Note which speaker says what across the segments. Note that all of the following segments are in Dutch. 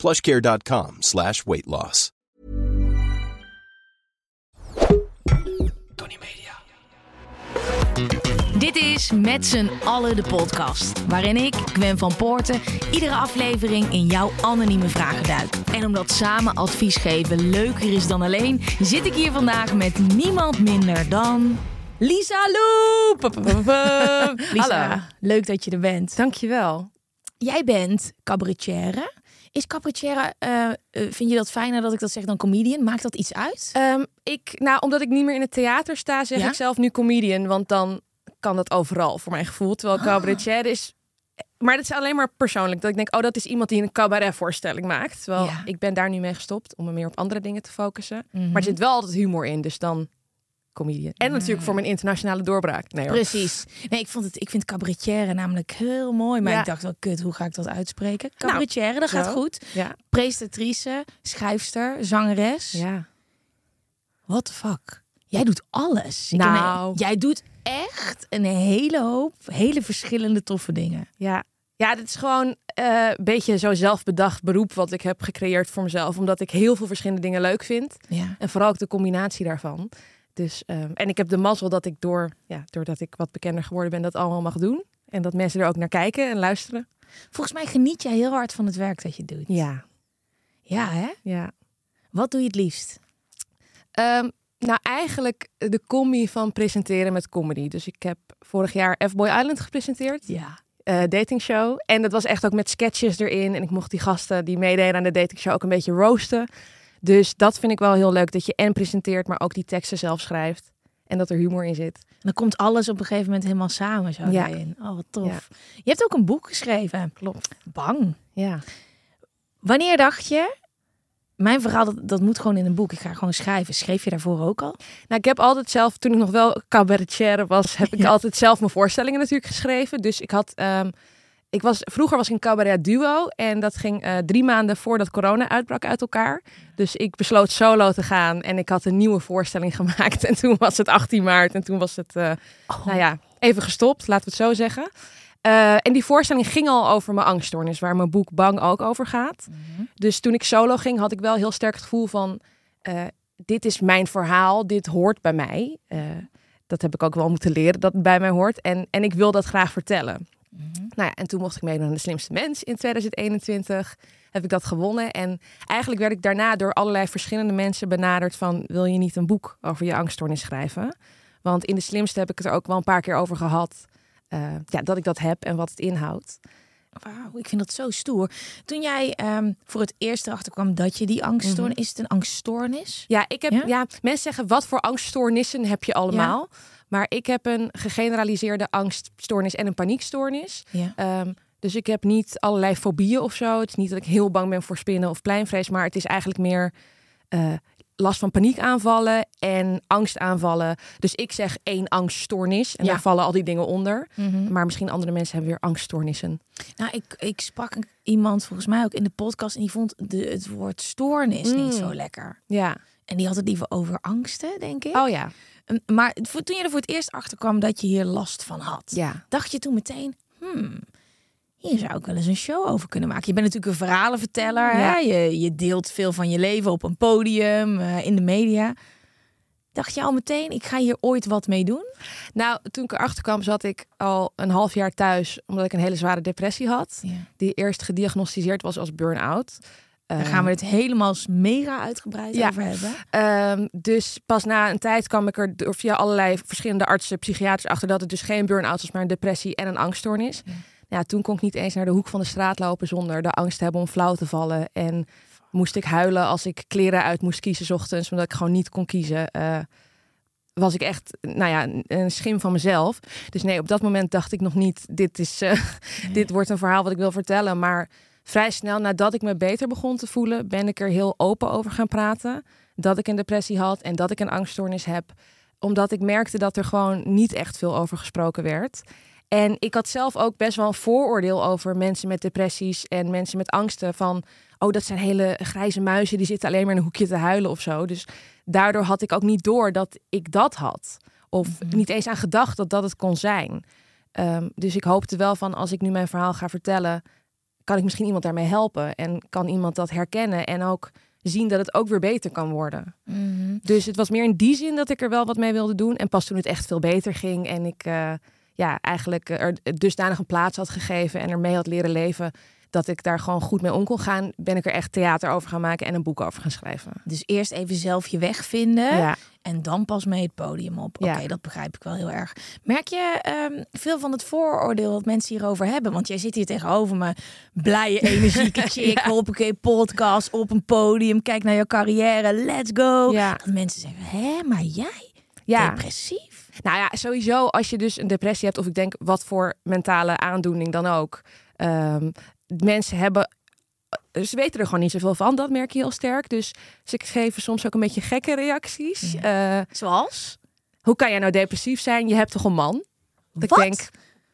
Speaker 1: plushcare.com slash weight loss.
Speaker 2: Tony Media.
Speaker 3: Dit is Met z'n allen de podcast. Waarin ik, Gwen van Poorten, iedere aflevering in jouw anonieme vragen duik. En omdat samen advies geven leuker is dan alleen, zit ik hier vandaag met niemand minder dan. Lisa Loep! Lisa,
Speaker 2: Hallo.
Speaker 3: leuk dat je er bent.
Speaker 2: Dankjewel.
Speaker 3: Jij bent cabaretière. Is cabaretière, eh, eh, vind je dat fijner dat ik dat zeg dan comedian? Maakt dat iets uit?
Speaker 2: Ehm, ik, nou, omdat ik niet meer in het theater sta, zeg
Speaker 3: Ja?
Speaker 2: ik zelf nu comedian. Want dan kan dat overal, voor mijn gevoel. Terwijl cabaretier is... Maar dat is alleen maar persoonlijk. Dat ik denk, oh, dat is iemand die een cabaretvoorstelling maakt. Terwijl
Speaker 3: Ja.
Speaker 2: ik ben daar nu mee gestopt om me meer op andere dingen te focussen.
Speaker 3: Mhm.
Speaker 2: Maar er zit wel altijd humor in, dus dan comedian. En natuurlijk voor mijn internationale doorbraak. Nee, hoor.
Speaker 3: Precies. Nee, ik, vond het, ik vind cabaretière namelijk heel mooi. Maar
Speaker 2: Ja.
Speaker 3: ik dacht wel, kut, hoe ga ik dat uitspreken? Cabaretière, dat gaat goed.
Speaker 2: Ja.
Speaker 3: Presentatrice, schrijfster, zangeres.
Speaker 2: ja.
Speaker 3: What the fuck? Jij doet alles. Ik
Speaker 2: Nou.
Speaker 3: jij doet echt een hele hoop hele verschillende toffe dingen.
Speaker 2: Ja, ja dit is gewoon eh, een beetje zo zelfbedacht beroep wat ik heb gecreëerd voor mezelf. Omdat ik heel veel verschillende dingen leuk vind.
Speaker 3: Ja.
Speaker 2: En vooral ook de combinatie daarvan. Dus, ehm, en ik heb de mazzel dat ik door, ja, doordat ik wat bekender geworden ben, dat allemaal mag doen. En dat mensen er ook naar kijken en luisteren.
Speaker 3: Volgens mij geniet jij heel hard van het werk dat je doet.
Speaker 2: Ja,
Speaker 3: Ja, hè?
Speaker 2: ja.
Speaker 3: Wat doe je het liefst?
Speaker 2: Ehm, nou, eigenlijk de combi van presenteren met comedy. Dus ik heb vorig jaar F-Boy Island gepresenteerd.
Speaker 3: Ja.
Speaker 2: eh datingshow. En dat was echt ook met sketches erin. En ik mocht die gasten die meededen aan de datingshow ook een beetje roosten. Dus dat vind ik wel heel leuk. Dat je en presenteert, maar ook die teksten zelf schrijft. En dat er humor in zit.
Speaker 3: Dan komt alles op een gegeven moment helemaal samen zo
Speaker 2: Ja.
Speaker 3: daarin. Oh, wat tof. Je hebt ook een boek geschreven.
Speaker 2: Klopt.
Speaker 3: Bang.
Speaker 2: Ja.
Speaker 3: Wanneer dacht je, mijn verhaal, dat, dat moet gewoon in een boek. Ik ga gewoon schrijven. Schreef je daarvoor ook al?
Speaker 2: Nou, ik heb altijd zelf, toen ik nog wel cabaretier was, heb ik
Speaker 3: Ja.
Speaker 2: altijd zelf mijn voorstellingen natuurlijk geschreven. Dus ik had, ehm, ik was, vroeger was ik een cabaret duo en dat ging eh, drie maanden voordat corona uitbrak uit elkaar. Dus ik besloot solo te gaan en ik had een nieuwe voorstelling gemaakt. En toen was het 18 maart en toen was het, eh, nou ja, even gestopt, laten we het zo zeggen. Eh, en die voorstelling ging al over mijn angststoornis, waar mijn boek Bang ook over gaat. Dus toen ik solo ging, had ik wel heel sterk het gevoel van... dit is mijn verhaal, dit hoort bij mij. Dat heb ik ook wel moeten leren, dat het bij mij hoort. En, en ik wil dat graag vertellen. Nou ja, en toen mocht ik meedoen aan De Slimste Mens in 2021. Heb ik dat gewonnen. En eigenlijk werd ik daarna door allerlei verschillende mensen benaderd van... wil je niet een boek over je angststoornis schrijven? Want in De Slimste heb ik het er ook wel een paar keer over gehad... eh, ja, dat ik dat heb en wat het inhoudt.
Speaker 3: Wauw, ik vind dat zo stoer. Toen jij ehm, voor het eerst erachter kwam dat je die angststoornis... Is het een angststoornis?
Speaker 2: Ja, ik heb,
Speaker 3: Ja?
Speaker 2: ja? mensen zeggen wat voor angststoornissen heb je allemaal. Maar ik heb een gegeneraliseerde angststoornis en een paniekstoornis.
Speaker 3: Ja.
Speaker 2: Ehm, dus ik heb niet allerlei fobieën of zo. Het is niet dat ik heel bang ben voor spinnen of pleinvrees, maar het is eigenlijk meer eh, last van paniekaanvallen en angstaanvallen. Dus ik zeg één angststoornis en
Speaker 3: Ja.
Speaker 2: daar vallen al die dingen onder.
Speaker 3: Mhm.
Speaker 2: Maar misschien andere mensen hebben weer angststoornissen.
Speaker 3: Nou, ik, ik sprak iemand volgens mij ook in de podcast... en die vond de, het woord stoornis niet
Speaker 2: Mm.
Speaker 3: zo lekker.
Speaker 2: Ja.
Speaker 3: En die had het liever over angsten, denk ik.
Speaker 2: Oh ja.
Speaker 3: En- Maar toen je er voor het eerst achter kwam dat je hier last van had...
Speaker 2: Ja.
Speaker 3: dacht je toen meteen... Hmm, hier zou ik wel eens een show over kunnen maken. Je bent natuurlijk een verhalenverteller. Hè?
Speaker 2: Ja.
Speaker 3: Je, je deelt veel van je leven op een podium, eh, in de media. Dacht je al meteen, ik ga hier ooit wat mee doen?
Speaker 2: Nou, toen ik erachter kwam, zat ik al een half jaar thuis, omdat ik een hele zware depressie had.
Speaker 3: Ja.
Speaker 2: Die eerst gediagnosticeerd was als burn-out.
Speaker 3: Daar gaan we het helemaal mega uitgebreid
Speaker 2: Ja.
Speaker 3: over hebben.
Speaker 2: Ehm, dus pas na een tijd kwam ik er door via allerlei verschillende artsen, psychiaters achter dat het dus geen burn-out was, maar een depressie en een angststoornis.
Speaker 3: Ja.
Speaker 2: Ja, toen kon ik niet eens naar de hoek van de straat lopen zonder de angst te hebben om flauw te vallen. En moest ik huilen als ik kleren uit moest kiezen 's ochtends, omdat ik gewoon niet kon kiezen. Eh, was ik echt, nou ja, een- een schim van mezelf. Dus nee, op dat moment dacht ik nog niet, dit, is, eh, dit wordt een verhaal wat ik wil vertellen. Maar vrij snel nadat ik me beter begon te voelen, ben ik er heel open over gaan praten. Dat ik een depressie had en dat ik een angststoornis heb. Omdat ik merkte dat er gewoon niet echt veel over gesproken werd. En ik had zelf ook best wel een vooroordeel over mensen met depressies en mensen met angsten. Van, oh, dat zijn hele grijze muizen, die zitten alleen maar in een hoekje te huilen of zo. Dus daardoor had ik ook niet door dat ik dat had. Of
Speaker 3: Mhm.
Speaker 2: niet eens aan gedacht dat dat het kon zijn. Ehm, dus ik hoopte wel van, als ik nu mijn verhaal ga vertellen, kan ik misschien iemand daarmee helpen. En kan iemand dat herkennen en ook zien dat het ook weer beter kan worden.
Speaker 3: Mhm.
Speaker 2: Dus het was meer in die zin dat ik er wel wat mee wilde doen. En pas toen het echt veel beter ging en ik eh, ja, eigenlijk eh, er dusdanig een plaats had gegeven en ermee had leren leven, dat ik daar gewoon goed mee om kon gaan, ben ik er echt theater over gaan maken en een boek over gaan schrijven.
Speaker 3: Dus eerst even zelf je weg vinden
Speaker 2: Ja,
Speaker 3: en dan pas mee het podium op. Oké,
Speaker 2: Ja.
Speaker 3: dat begrijp ik wel heel erg. Merk je ehm, veel van het vooroordeel dat mensen hierover hebben? Want jij zit hier tegenover me, blije, energieke chick,
Speaker 2: Ja.
Speaker 3: hoppakee, podcast op een podium, kijk naar jouw carrière, let's go.
Speaker 2: ja.
Speaker 3: Dat mensen zeggen, hè, maar jij,
Speaker 2: ja.
Speaker 3: depressief?
Speaker 2: Nou ja, sowieso als je dus een depressie hebt, of ik denk wat voor mentale aandoening dan ook. ehm, mensen hebben, ze weten er gewoon niet zoveel van. Dat merk je heel sterk. Dus ze geven soms ook een beetje gekke reacties. Eh,
Speaker 3: Zoals?
Speaker 2: hoe kan jij nou depressief zijn? Je hebt toch een man? Dat
Speaker 3: Wat?
Speaker 2: Ik denk,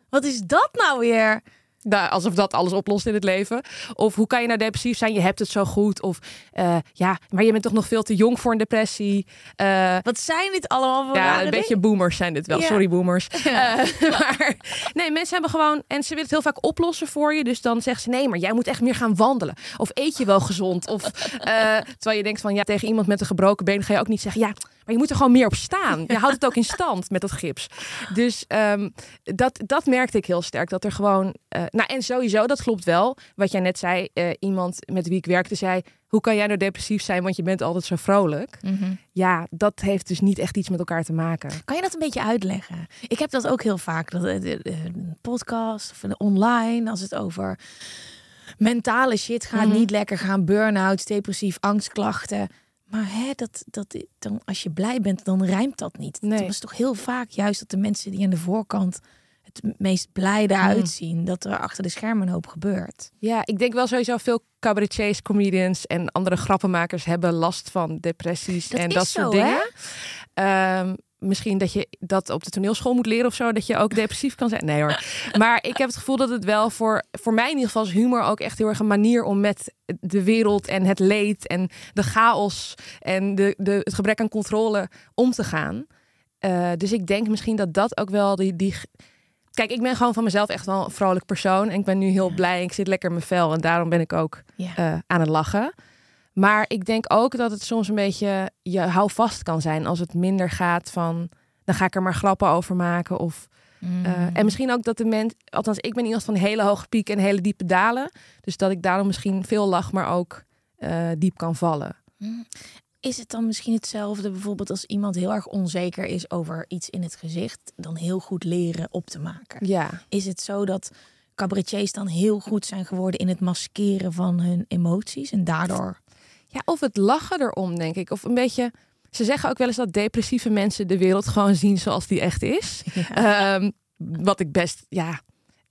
Speaker 3: Wat is dat nou weer?
Speaker 2: Nou, alsof dat alles oplost in het leven. Of hoe kan je nou depressief zijn? Je hebt het zo goed. Of eh, ja, maar je bent toch nog veel te jong voor een depressie. Eh,
Speaker 3: Wat zijn dit allemaal voor
Speaker 2: Ja, een beetje boomers zijn dit wel.
Speaker 3: Ja.
Speaker 2: Sorry, boomers. Eh, maar nee, mensen hebben gewoon... En ze willen het heel vaak oplossen voor je. Dus dan zeggen ze, nee, maar jij moet echt meer gaan wandelen. Of eet je wel gezond? Of, terwijl je denkt van, ja, tegen iemand met een gebroken been... ga je ook niet zeggen, ja, maar je moet er gewoon meer op staan. Je houdt het ook in stand met dat gips. Dus ehm, dat, dat merkte ik heel sterk. Dat er gewoon... eh, nou, en sowieso, dat klopt wel. Wat jij net zei, eh, iemand met wie ik werkte zei... Hoe kan jij nou depressief zijn, want je bent altijd zo vrolijk?
Speaker 3: Mhm.
Speaker 2: Ja, dat heeft dus niet echt iets met elkaar te maken.
Speaker 3: Kan je dat een beetje uitleggen? Ik heb dat ook heel vaak. Eh, een podcast of online, als het over mentale shit gaat,
Speaker 2: Mhm.
Speaker 3: niet lekker gaan, burn-out, depressief, angstklachten. Maar hè, dat, dat, dan, als je blij bent, dan rijmt dat niet.
Speaker 2: Nee.
Speaker 3: Dat is toch heel vaak juist dat de mensen die aan de voorkant het meest blij eruit zien, dat er achter de schermen een hoop gebeurt.
Speaker 2: Ja, ik denk wel sowieso veel cabaretiers, comedians en andere grappenmakers hebben last van depressies
Speaker 3: Dat
Speaker 2: en dat
Speaker 3: zo,
Speaker 2: soort dingen. Ehm, misschien dat je dat op de toneelschool moet leren of zo, dat je ook depressief kan zijn. Nee hoor. Maar ik heb het gevoel dat het wel voor, voor mij in ieder geval is humor ook echt heel erg een manier om met de wereld en het leed en de chaos en de, de, het gebrek aan controle om te gaan. Eh, dus ik denk misschien dat dat ook wel die, die. Kijk, ik ben gewoon van mezelf echt wel een vrolijk persoon. En ik ben nu heel blij. Ik zit lekker in mijn vel. En daarom ben ik ook
Speaker 3: Ja.
Speaker 2: eh, aan het lachen. Maar ik denk ook dat het soms een beetje je houvast kan zijn als het minder gaat van. Dan ga ik er maar grappen over maken. Of, eh,
Speaker 3: Mm.
Speaker 2: en misschien ook dat de mens. Althans, ik ben iemand van hele hoge pieken en hele diepe dalen. Dus dat ik daarom misschien veel lach, maar ook eh, diep kan vallen.
Speaker 3: Is het dan misschien hetzelfde bijvoorbeeld als iemand heel erg onzeker is over iets in het gezicht, dan heel goed leren op te maken?
Speaker 2: Ja.
Speaker 3: Is het zo dat cabaretiers dan heel goed zijn geworden in het maskeren van hun emoties en daardoor
Speaker 2: Ja, of het lachen erom, denk ik. Of een beetje. Ze zeggen ook wel eens dat depressieve mensen de wereld gewoon zien zoals die echt is. Ehm, wat ik best, ja.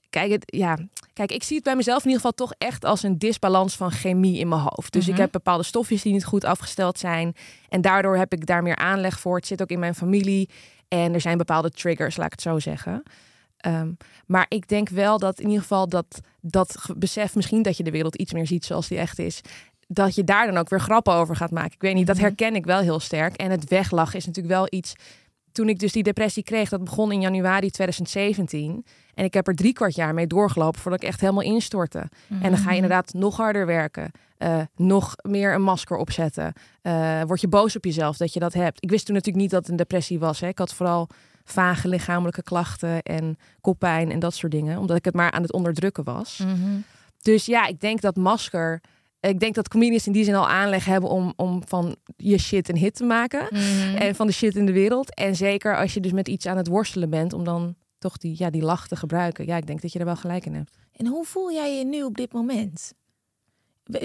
Speaker 2: Kijk, het, ja. Kijk, ik zie het bij mezelf in ieder geval toch echt als een disbalans van chemie in mijn hoofd. Dus ik
Speaker 3: Mhm.
Speaker 2: heb bepaalde stofjes die niet goed afgesteld zijn. En daardoor heb ik daar meer aanleg voor. Het zit ook in mijn familie. En er zijn bepaalde triggers, laat ik het zo zeggen. Ehm, maar ik denk wel dat in ieder geval dat, dat besef misschien dat je de wereld iets meer ziet zoals die echt is. Dat je daar dan ook weer grappen over gaat maken. Ik weet niet, dat
Speaker 3: Mhm.
Speaker 2: herken ik wel heel sterk. En het weglachen is natuurlijk wel iets. Toen ik dus die depressie kreeg, dat begon in januari 2017. En ik heb er drie kwart jaar mee doorgelopen voordat ik echt helemaal instortte. En dan ga je inderdaad nog harder werken. eh, nog meer een masker opzetten. eh, word je boos op jezelf dat je dat hebt. Ik wist toen natuurlijk niet dat het een depressie was. Hè. Ik had vooral vage lichamelijke klachten en koppijn en dat soort dingen. Omdat ik het maar aan het onderdrukken was.
Speaker 3: Mhm.
Speaker 2: Dus ja, ik denk dat masker. Ik denk dat comedians in die zin al aanleg hebben om, om van je shit een hit te maken.
Speaker 3: Mhm.
Speaker 2: En van de shit in de wereld. En zeker als je dus met iets aan het worstelen bent, om dan toch die, ja, die lach te gebruiken. Ja, ik denk dat je er wel gelijk in hebt.
Speaker 3: En hoe voel jij je nu op dit moment?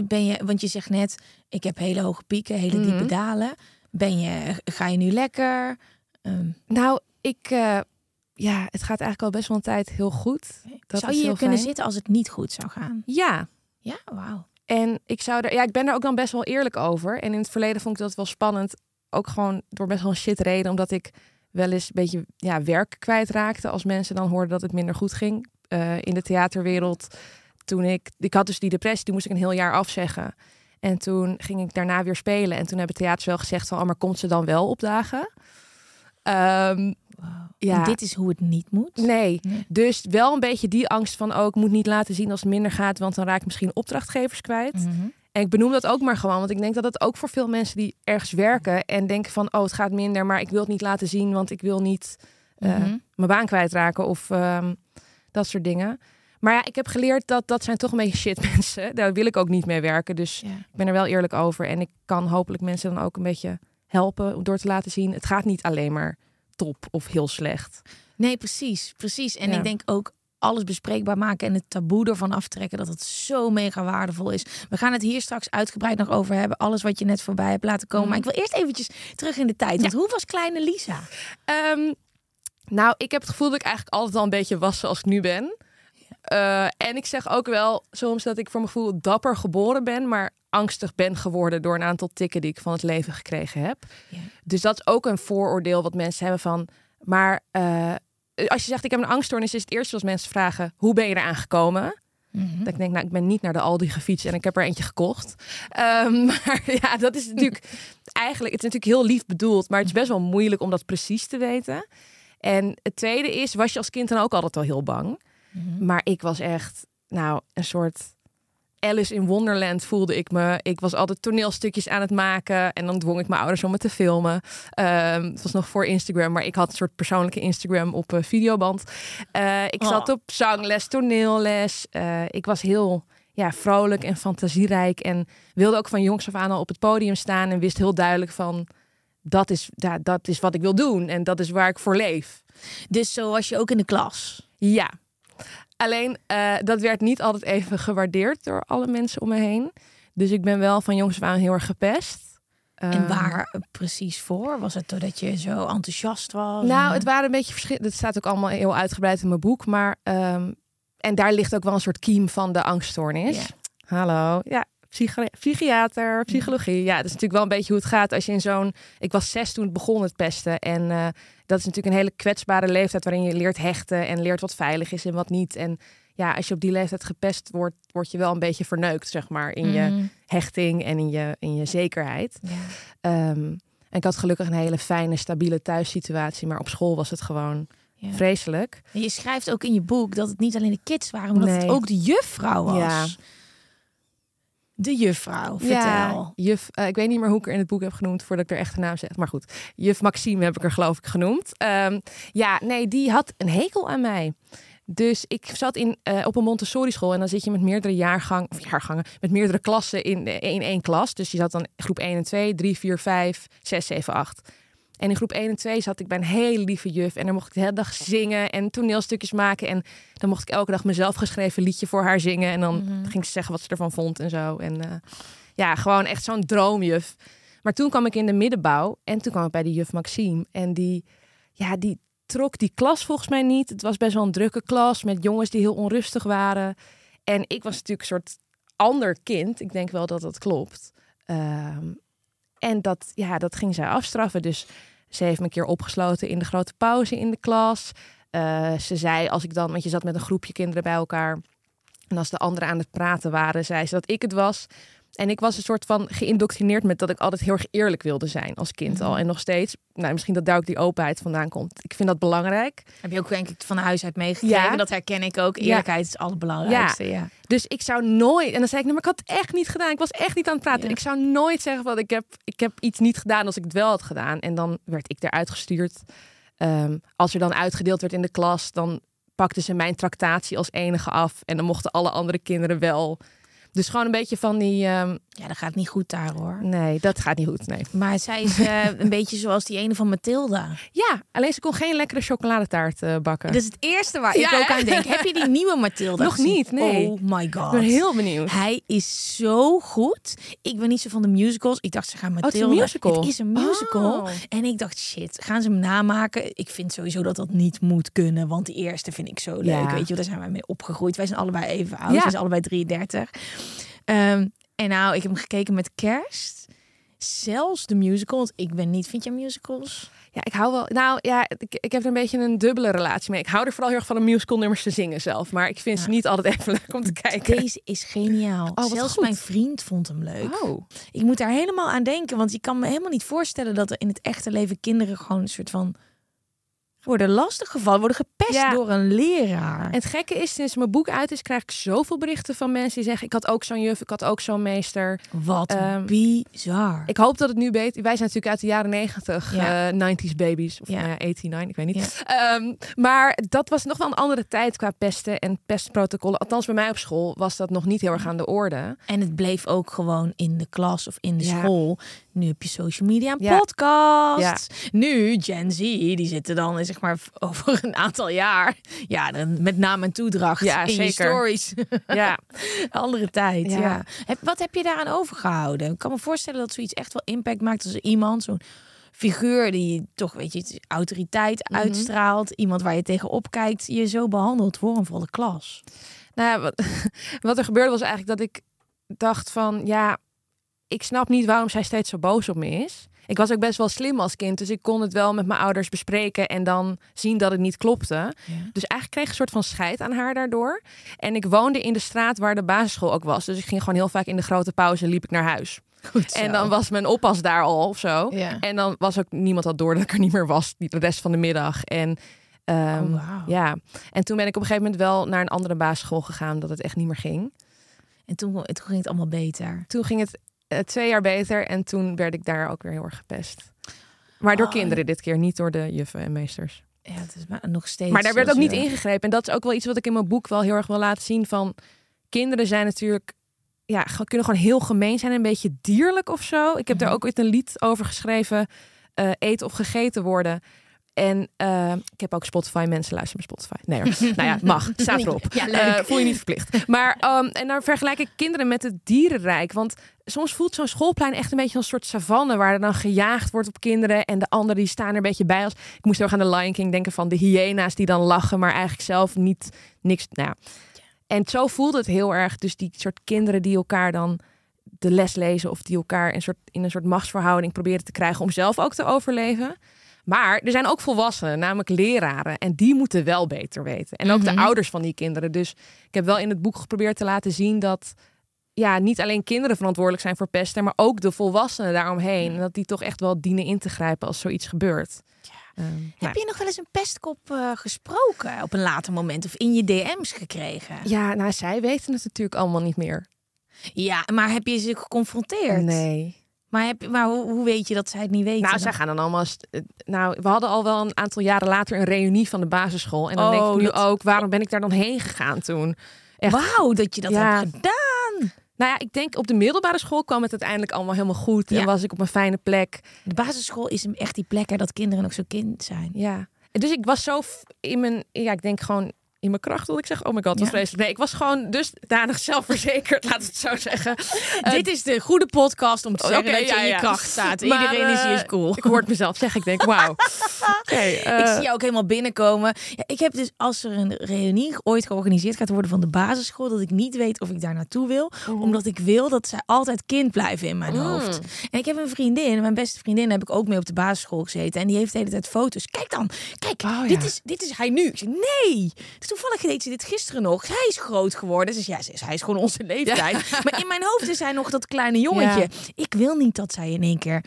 Speaker 3: Ben je, want je zegt net, ik heb hele hoge pieken, hele diepe
Speaker 2: Mhm.
Speaker 3: dalen. Ben je, ga je nu lekker? Ehm,
Speaker 2: Nou, ik. eh, ja, het gaat eigenlijk al best wel een tijd heel goed. Dat
Speaker 3: zou je hier kunnen zitten als het niet goed zou gaan?
Speaker 2: Ja,
Speaker 3: Ja, wauw.
Speaker 2: En ik zou er, ja, ik ben er ook dan best wel eerlijk over. En in het verleden vond ik dat wel spannend. Ook gewoon door best wel een shit reden. Omdat ik wel eens een beetje ja, werk kwijtraakte. Als mensen dan hoorden dat het minder goed ging. eh, in de theaterwereld. Toen ik, ik had dus die depressie, die moest ik een heel jaar afzeggen. En toen ging ik daarna weer spelen. En toen hebben theaters wel gezegd van, oh, maar komt ze dan wel opdagen? Ja.
Speaker 3: En dit is hoe het niet moet.
Speaker 2: Nee.
Speaker 3: Nee.
Speaker 2: Dus wel een beetje die angst van ook moet niet laten zien als het minder gaat, want dan raak ik misschien opdrachtgevers kwijt.
Speaker 3: Mhm.
Speaker 2: En ik benoem dat ook maar gewoon, want ik denk dat het ook voor veel mensen die ergens werken en denken van oh het gaat minder, maar ik wil het niet laten zien, want ik wil niet eh,
Speaker 3: Mhm.
Speaker 2: mijn baan kwijtraken of ehm, dat soort dingen. Maar ja, ik heb geleerd dat dat zijn toch een beetje shit mensen. Daar wil ik ook niet mee werken. Dus
Speaker 3: Ja.
Speaker 2: ik ben er wel eerlijk over. En ik kan hopelijk mensen dan ook een beetje helpen door te laten zien. Het gaat niet alleen maar top of heel slecht.
Speaker 3: Nee, precies. Precies. En
Speaker 2: Ja.
Speaker 3: ik denk ook alles bespreekbaar maken en het taboe ervan aftrekken, dat het zo mega waardevol is. We gaan het hier straks uitgebreid nog over hebben. Alles wat je net voorbij hebt laten komen. Maar ik wil eerst eventjes terug in de tijd. Want hoe was kleine Lisa?
Speaker 2: Ehm, nou, ik heb het gevoel dat ik eigenlijk altijd al een beetje was zoals ik nu ben. Eh, en ik zeg ook wel soms dat ik voor mijn gevoel dapper geboren ben, maar angstig ben geworden door een aantal tikken die ik van het leven gekregen heb.
Speaker 3: Ja.
Speaker 2: Dus dat is ook een vooroordeel wat mensen hebben van. Maar eh, als je zegt ik heb een angststoornis, is het eerste als mensen vragen hoe ben je eraan gekomen? Dat ik denk, nou, ik ben niet naar de Aldi gefietst en ik heb er eentje gekocht. Ehm, maar ja, dat is natuurlijk eigenlijk, het is natuurlijk heel lief bedoeld, maar het is best wel moeilijk om dat precies te weten. En het tweede is, was je als kind dan ook altijd al heel bang? Maar ik was echt, nou, een soort Alice in Wonderland voelde ik me. Ik was altijd toneelstukjes aan het maken en dan dwong ik mijn ouders om me te filmen. Ehm, het was nog voor Instagram, maar ik had een soort persoonlijke Instagram op eh, videoband. Eh, ik zat
Speaker 3: Oh.
Speaker 2: op zangles, toneelles. Eh, ik was heel ja, vrolijk en fantasierijk en wilde ook van jongs af aan al op het podium staan en wist heel duidelijk van dat is, ja, dat is wat ik wil doen en dat is waar ik voor leef.
Speaker 3: Dus zo was je ook in de klas.
Speaker 2: Ja. Alleen eh, dat werd niet altijd even gewaardeerd door alle mensen om me heen. Dus ik ben wel van jongs af aan heel erg gepest.
Speaker 3: En
Speaker 2: Eh,
Speaker 3: waar precies voor? Was het doordat je zo enthousiast was?
Speaker 2: Nou, het waren een beetje verschillend. Het staat ook allemaal heel uitgebreid in mijn boek. Maar, ehm, en daar ligt ook wel een soort kiem van de angststoornis. Hallo. Ja, psychiater, psychologie. Ja, dat is natuurlijk wel een beetje hoe het gaat als je in zo'n... Ik was zes toen het begon het pesten. En eh, dat is natuurlijk een hele kwetsbare leeftijd... waarin je leert hechten en leert wat veilig is en wat niet. En ja, als je op die leeftijd gepest wordt... word je wel een beetje verneukt, zeg maar... in je
Speaker 3: Mhm.
Speaker 2: hechting en in je, in je zekerheid.
Speaker 3: Ja.
Speaker 2: Ehm, en ik had gelukkig een hele fijne, stabiele thuissituatie. Maar op school was het gewoon
Speaker 3: Ja.
Speaker 2: vreselijk.
Speaker 3: En je schrijft ook in je boek dat het niet alleen de kids waren, maar dat het ook de juffrouw was.
Speaker 2: Ja.
Speaker 3: De juffrouw, vertel.
Speaker 2: Ja, juf, eh, ik weet niet meer hoe ik er in het boek heb genoemd voordat ik er echt een naam zeg. Maar goed, juf Maxime heb ik er geloof ik genoemd. Ehm, ja, nee, die had een hekel aan mij. Dus ik zat in, eh, op een Montessori school en dan zit je met meerdere jaargang, of jaargangen, met meerdere klassen in, eh, in één klas. Dus je zat dan groep 1 en 2, 3, 4, 5, 6, 7, 8. En in groep 1 en 2 zat ik bij een hele lieve juf. En dan mocht ik de hele dag zingen en toneelstukjes maken. En dan mocht ik elke dag mezelf geschreven liedje voor haar zingen. En dan ging ze zeggen wat ze ervan vond en zo. En eh, ja, gewoon echt zo'n droomjuf. Maar toen kwam ik in de middenbouw en toen kwam ik bij de juf Maxime. En die, ja, die trok die klas volgens mij niet. Het was best wel een drukke klas met jongens die heel onrustig waren. En ik was natuurlijk een soort ander kind. Ik denk wel dat dat klopt. Ehm, en dat, ja, dat ging zij afstraffen. Dus ze heeft me een keer opgesloten in de grote pauze in de klas. Eh, ze zei, als ik dan, want je zat met een groepje kinderen bij elkaar. En als de anderen aan het praten waren, zei ze dat ik het was. En ik was een soort van geïndoctrineerd met dat ik altijd heel erg eerlijk wilde zijn als kind al. En nog steeds, nou, misschien dat daar ook die openheid vandaan komt. Ik vind dat belangrijk.
Speaker 3: Heb je ook denk ik van huis uit meegekregen?
Speaker 2: Ja.
Speaker 3: Dat herken ik ook. Eerlijkheid is het allerbelangrijkste. Ja.
Speaker 2: Dus ik zou nooit, en dan zei ik, nee, maar ik had het echt niet gedaan. Ik was echt niet aan het praten. Ik zou nooit zeggen van, ik heb, ik heb iets niet gedaan als ik het wel had gedaan. En dan werd ik eruit gestuurd. Ehm, als er dan uitgedeeld werd in de klas, dan pakten ze mijn tractatie als enige af. En dan mochten alle andere kinderen wel. Dus gewoon een beetje van die, ehm,
Speaker 3: ja, dat gaat niet goed daar hoor.
Speaker 2: nee, dat gaat niet goed, nee.
Speaker 3: Maar zij is eh, een beetje zoals die ene van Mathilda.
Speaker 2: Ja, alleen ze kon geen lekkere chocoladetaart eh, bakken.
Speaker 3: Dat is het eerste waar
Speaker 2: Ja,
Speaker 3: ik ook
Speaker 2: hè?
Speaker 3: aan denk. Heb je die nieuwe Mathilda
Speaker 2: Nog
Speaker 3: gezien?
Speaker 2: niet, nee.
Speaker 3: Oh my god.
Speaker 2: ik ben heel benieuwd.
Speaker 3: Hij is zo goed. Ik ben niet zo van de musicals. Ik dacht, ze gaan
Speaker 2: het
Speaker 3: Mathilda.
Speaker 2: een musical?
Speaker 3: Het is een musical.
Speaker 2: Oh.
Speaker 3: En ik dacht, shit, gaan ze hem namaken? Ik vind sowieso dat dat niet moet kunnen. Want die eerste vind ik zo leuk.
Speaker 2: Ja.
Speaker 3: Weet je, daar zijn wij mee opgegroeid. Wij zijn allebei even oud.
Speaker 2: Ja.
Speaker 3: Wij zijn allebei 33. Ehm, en nou, ik heb hem gekeken met kerst. Zelfs de musical. Want ik ben niet, vind je musicals?
Speaker 2: Ja, ik hou wel. Nou ja, ik, ik heb er een beetje een dubbele relatie mee. Ik hou er vooral heel erg van om musical nummers te zingen zelf. Maar ik vind ze niet altijd even leuk om te kijken.
Speaker 3: Deze is geniaal.
Speaker 2: wat
Speaker 3: Zelfs
Speaker 2: goed.
Speaker 3: mijn vriend vond hem leuk.
Speaker 2: Oh.
Speaker 3: Ik moet daar helemaal aan denken. Want je kan me helemaal niet voorstellen dat er in het echte leven kinderen gewoon een soort van worden lastiggevallen, worden gepest
Speaker 2: Ja.
Speaker 3: door een leraar.
Speaker 2: En het gekke is, sinds mijn boek uit is, krijg ik zoveel berichten van mensen die zeggen: Ik had ook zo'n juf, ik had ook zo'n meester.
Speaker 3: Wat
Speaker 2: Ehm,
Speaker 3: bizar.
Speaker 2: Ik hoop dat het nu beter. Wij zijn natuurlijk uit de jaren 90,
Speaker 3: Ja.
Speaker 2: eh 90s babies. Of
Speaker 3: Ja.
Speaker 2: nou ja, 89, ik weet niet. Ehm, maar dat was nog wel een andere tijd qua pesten en pestprotocollen. Althans, bij mij op school was dat nog niet heel erg aan de orde.
Speaker 3: En het bleef ook gewoon in de klas of in de school. Nu heb je social media en podcasts. Nu, Gen Z, die zitten dan eh, zeg maar over een aantal jaar. Ja, dan met naam en toedracht
Speaker 2: Ja,
Speaker 3: in
Speaker 2: zeker.
Speaker 3: stories.
Speaker 2: Ja,
Speaker 3: Andere tijd, ja. Wat heb je daaraan overgehouden? Ik kan me voorstellen dat zoiets echt wel impact maakt als iemand, zo'n figuur die toch, weet je, autoriteit
Speaker 2: Mhm.
Speaker 3: uitstraalt. Iemand waar je tegenop kijkt, je zo behandelt voor een volle klas.
Speaker 2: nou ja, wat, wat er gebeurde was eigenlijk dat ik dacht van ja, ik snap niet waarom zij steeds zo boos op me is. Ik was ook best wel slim als kind, dus ik kon het wel met mijn ouders bespreken en dan zien dat het niet klopte. Dus eigenlijk kreeg ik een soort van scheid aan haar daardoor. En ik woonde in de straat waar de basisschool ook was. Dus ik ging gewoon heel vaak in de grote pauze liep ik naar huis.
Speaker 3: Goed
Speaker 2: En dan was mijn oppas daar al of zo.
Speaker 3: Ja.
Speaker 2: En dan was ook niemand had door dat ik er niet meer was de rest van de middag. En ehm,
Speaker 3: Oh,
Speaker 2: ja, en toen ben ik op een gegeven moment wel naar een andere basisschool gegaan dat het echt niet meer ging.
Speaker 3: En toen, toen ging het allemaal beter.
Speaker 2: Toen ging het eh, twee jaar beter en toen werd ik daar ook weer heel erg gepest. Maar door
Speaker 3: Oh,
Speaker 2: kinderen dit keer, niet door de juffen en meesters.
Speaker 3: Ja, het is maar nog steeds.
Speaker 2: Maar daar werd ook niet ingegrepen. En dat is ook wel iets wat ik in mijn boek wel heel erg wil laten zien. Van kinderen zijn natuurlijk, ja, kunnen gewoon heel gemeen zijn, een beetje dierlijk of zo. Ik heb daar
Speaker 3: Mhm.
Speaker 2: ook ooit een lied over geschreven, eh, eten of gegeten worden. En eh, ik heb ook Spotify, mensen luisteren met Spotify. Nee, nou ja, mag, staat erop.
Speaker 3: Ja.
Speaker 2: Eh, voel je niet verplicht. Maar ehm, en dan vergelijk ik kinderen met het dierenrijk. Want soms voelt zo'n schoolplein echt een beetje als een soort savanne waar er dan gejaagd wordt op kinderen en de anderen die staan er een beetje bij als. Ik moest heel erg aan de Lion King denken van de hyena's die dan lachen, maar eigenlijk zelf niet niks. Nou, ja. En zo voelde het heel erg. Dus die soort kinderen die elkaar dan de les lezen of die elkaar een soort, in een soort machtsverhouding proberen te krijgen om zelf ook te overleven. Maar er zijn ook volwassenen, namelijk leraren. En die moeten wel beter weten. En ook
Speaker 3: Mhm.
Speaker 2: de ouders van die kinderen. Dus ik heb wel in het boek geprobeerd te laten zien dat ja, niet alleen kinderen verantwoordelijk zijn voor pesten, maar ook de volwassenen daaromheen. En dat die toch echt wel dienen in te grijpen als zoiets gebeurt. Ehm,
Speaker 3: Heb je nog wel eens een pestkop eh, gesproken op een later moment of in je DM's gekregen?
Speaker 2: ja, nou, zij weten het natuurlijk allemaal niet meer.
Speaker 3: Ja, maar heb je ze geconfronteerd?
Speaker 2: Nee.
Speaker 3: Maar, heb, maar hoe, hoe weet je dat zij het niet weten?
Speaker 2: Nou, zij gaan dan allemaal. eh, Nou, we hadden al wel een aantal jaren later een reunie van de basisschool. En dan denk
Speaker 3: Oh,
Speaker 2: ik nu
Speaker 3: dat-
Speaker 2: ook, waarom ben ik daar dan heen gegaan toen?
Speaker 3: Wauw, dat je dat
Speaker 2: Ja.
Speaker 3: hebt gedaan.
Speaker 2: Nou ja, ik denk op de middelbare school kwam het uiteindelijk allemaal helemaal goed.
Speaker 3: Ja.
Speaker 2: En was ik op een fijne plek.
Speaker 3: De basisschool is echt die plek hè, dat kinderen nog zo kind zijn.
Speaker 2: Ja. Dus ik was zo in mijn, ja, ik denk gewoon in mijn kracht, wil ik zeggen. Oh my god, wat
Speaker 3: Ja.
Speaker 2: vreselijk. Nee, ik was gewoon dusdanig zelfverzekerd, laat het zo zeggen. Eh,
Speaker 3: Dit is de goede podcast om te zeggen dat je
Speaker 2: ja,
Speaker 3: in je
Speaker 2: ja.
Speaker 3: kracht staat.
Speaker 2: Maar,
Speaker 3: Iedereen is hier
Speaker 2: eh,
Speaker 3: cool.
Speaker 2: Ik hoor het mezelf zeggen. Ik denk, wauw. Oké, eh,
Speaker 3: ik zie jou ook helemaal binnenkomen. Ja, ik heb dus als er een reunie ooit georganiseerd gaat worden van de basisschool, dat ik niet weet of ik daar naartoe wil, omdat ik wil dat zij altijd kind blijven in mijn
Speaker 2: Mm.
Speaker 3: hoofd. En ik heb een vriendin, mijn beste vriendin, heb ik ook mee op de basisschool gezeten en die heeft de hele tijd foto's. Kijk dan, kijk,
Speaker 2: Oh,
Speaker 3: dit, is, dit is hij nu. Ik zeg, nee, toevallig deed ze dit gisteren nog. Hij is groot geworden, dus ja, hij is gewoon onze leeftijd. Maar in mijn hoofd is hij nog dat kleine jongetje.
Speaker 2: Ja.
Speaker 3: Ik wil niet dat zij in één keer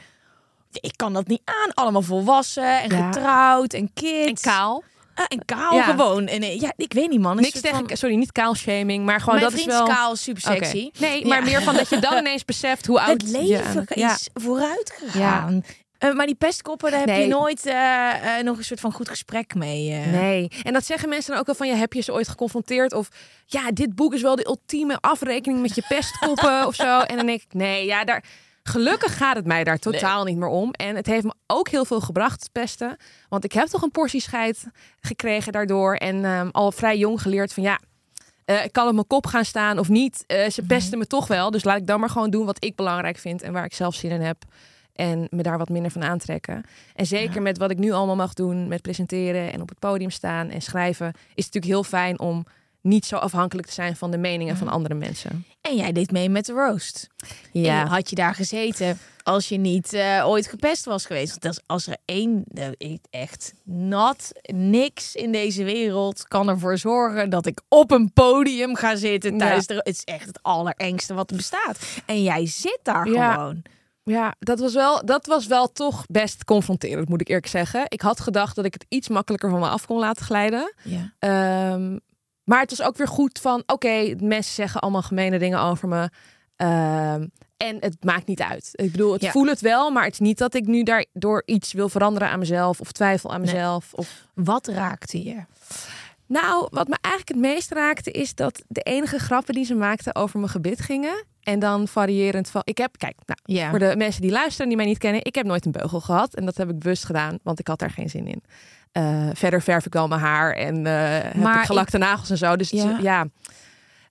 Speaker 3: ik kan dat niet aan. Allemaal volwassen en
Speaker 2: Ja.
Speaker 3: getrouwd en kids.
Speaker 2: en kaal.
Speaker 3: Ah, en kaal
Speaker 2: Ja.
Speaker 3: gewoon. En eh, ja, ik weet niet man.
Speaker 2: Niks tegen,
Speaker 3: van-
Speaker 2: sorry, niet kaalshaming, maar gewoon
Speaker 3: Mijn
Speaker 2: dat is wel...
Speaker 3: is kaal, super sexy.
Speaker 2: Nee, maar
Speaker 3: Ja.
Speaker 2: meer van dat je dan ineens beseft hoe oud
Speaker 3: Het leven
Speaker 2: ja.
Speaker 3: is vooruit gegaan. Eh, maar die pestkoppen, daar heb je nooit eh, eh, nog een soort van goed gesprek mee.
Speaker 2: Nee, en dat zeggen mensen dan ook wel van, ja, heb je ze ooit geconfronteerd? Of, ja, dit boek is wel de ultieme afrekening met je pestkoppen of zo. En dan denk ik, nee, ja, daar... Gelukkig gaat het mij daar totaal niet meer om. En het heeft me ook heel veel gebracht, pesten. Want ik heb toch een portie scheid gekregen daardoor. En ehm, al vrij jong geleerd van, ja, ik kan op mijn kop gaan staan of niet. Ze pesten me toch wel. Dus laat ik dan maar gewoon doen wat ik belangrijk vind en waar ik zelf zin in heb. En me daar wat minder van aantrekken. En zeker met wat ik nu allemaal mag doen, met presenteren en op het podium staan en schrijven, is het natuurlijk heel fijn om niet zo afhankelijk te zijn van de meningen van andere mensen.
Speaker 3: En jij deed mee met de roast.
Speaker 2: Ja.
Speaker 3: En had je daar gezeten als je niet eh, ooit gepest was geweest? Want als- als er één, echt nat, niks in deze wereld kan ervoor zorgen dat ik op een podium ga zitten tijdens de... Het is echt het allerengste wat er bestaat. En jij zit daar
Speaker 2: Ja.
Speaker 3: gewoon.
Speaker 2: Ja, dat was, wel, dat was wel toch best confronterend, moet ik eerlijk zeggen. Ik had gedacht dat ik het iets makkelijker van me af kon laten glijden.
Speaker 3: Ja.
Speaker 2: Ehm, maar het was ook weer goed van, oké, mensen zeggen allemaal gemene dingen over me. Ehm, en het maakt niet uit. Ik bedoel, het
Speaker 3: Ja.
Speaker 2: voel het wel, maar het is niet dat ik nu daardoor iets wil veranderen aan mezelf of twijfel aan
Speaker 3: Nee.
Speaker 2: mezelf. Of...
Speaker 3: Wat raakte je?
Speaker 2: Nou, wat me eigenlijk het meest raakte is dat de enige grappen die ze maakten over mijn gebit gingen. En dan variërend van, ik heb, kijk, nou, voor de mensen die luisteren die mij niet kennen, ik heb nooit een beugel gehad. En dat heb ik bewust gedaan, want ik had daar geen zin in. Eh, verder verf ik wel mijn haar en eh heb
Speaker 3: Maar
Speaker 2: ik gelakte nagels en zo. Dus het is-
Speaker 3: Ja.
Speaker 2: ja.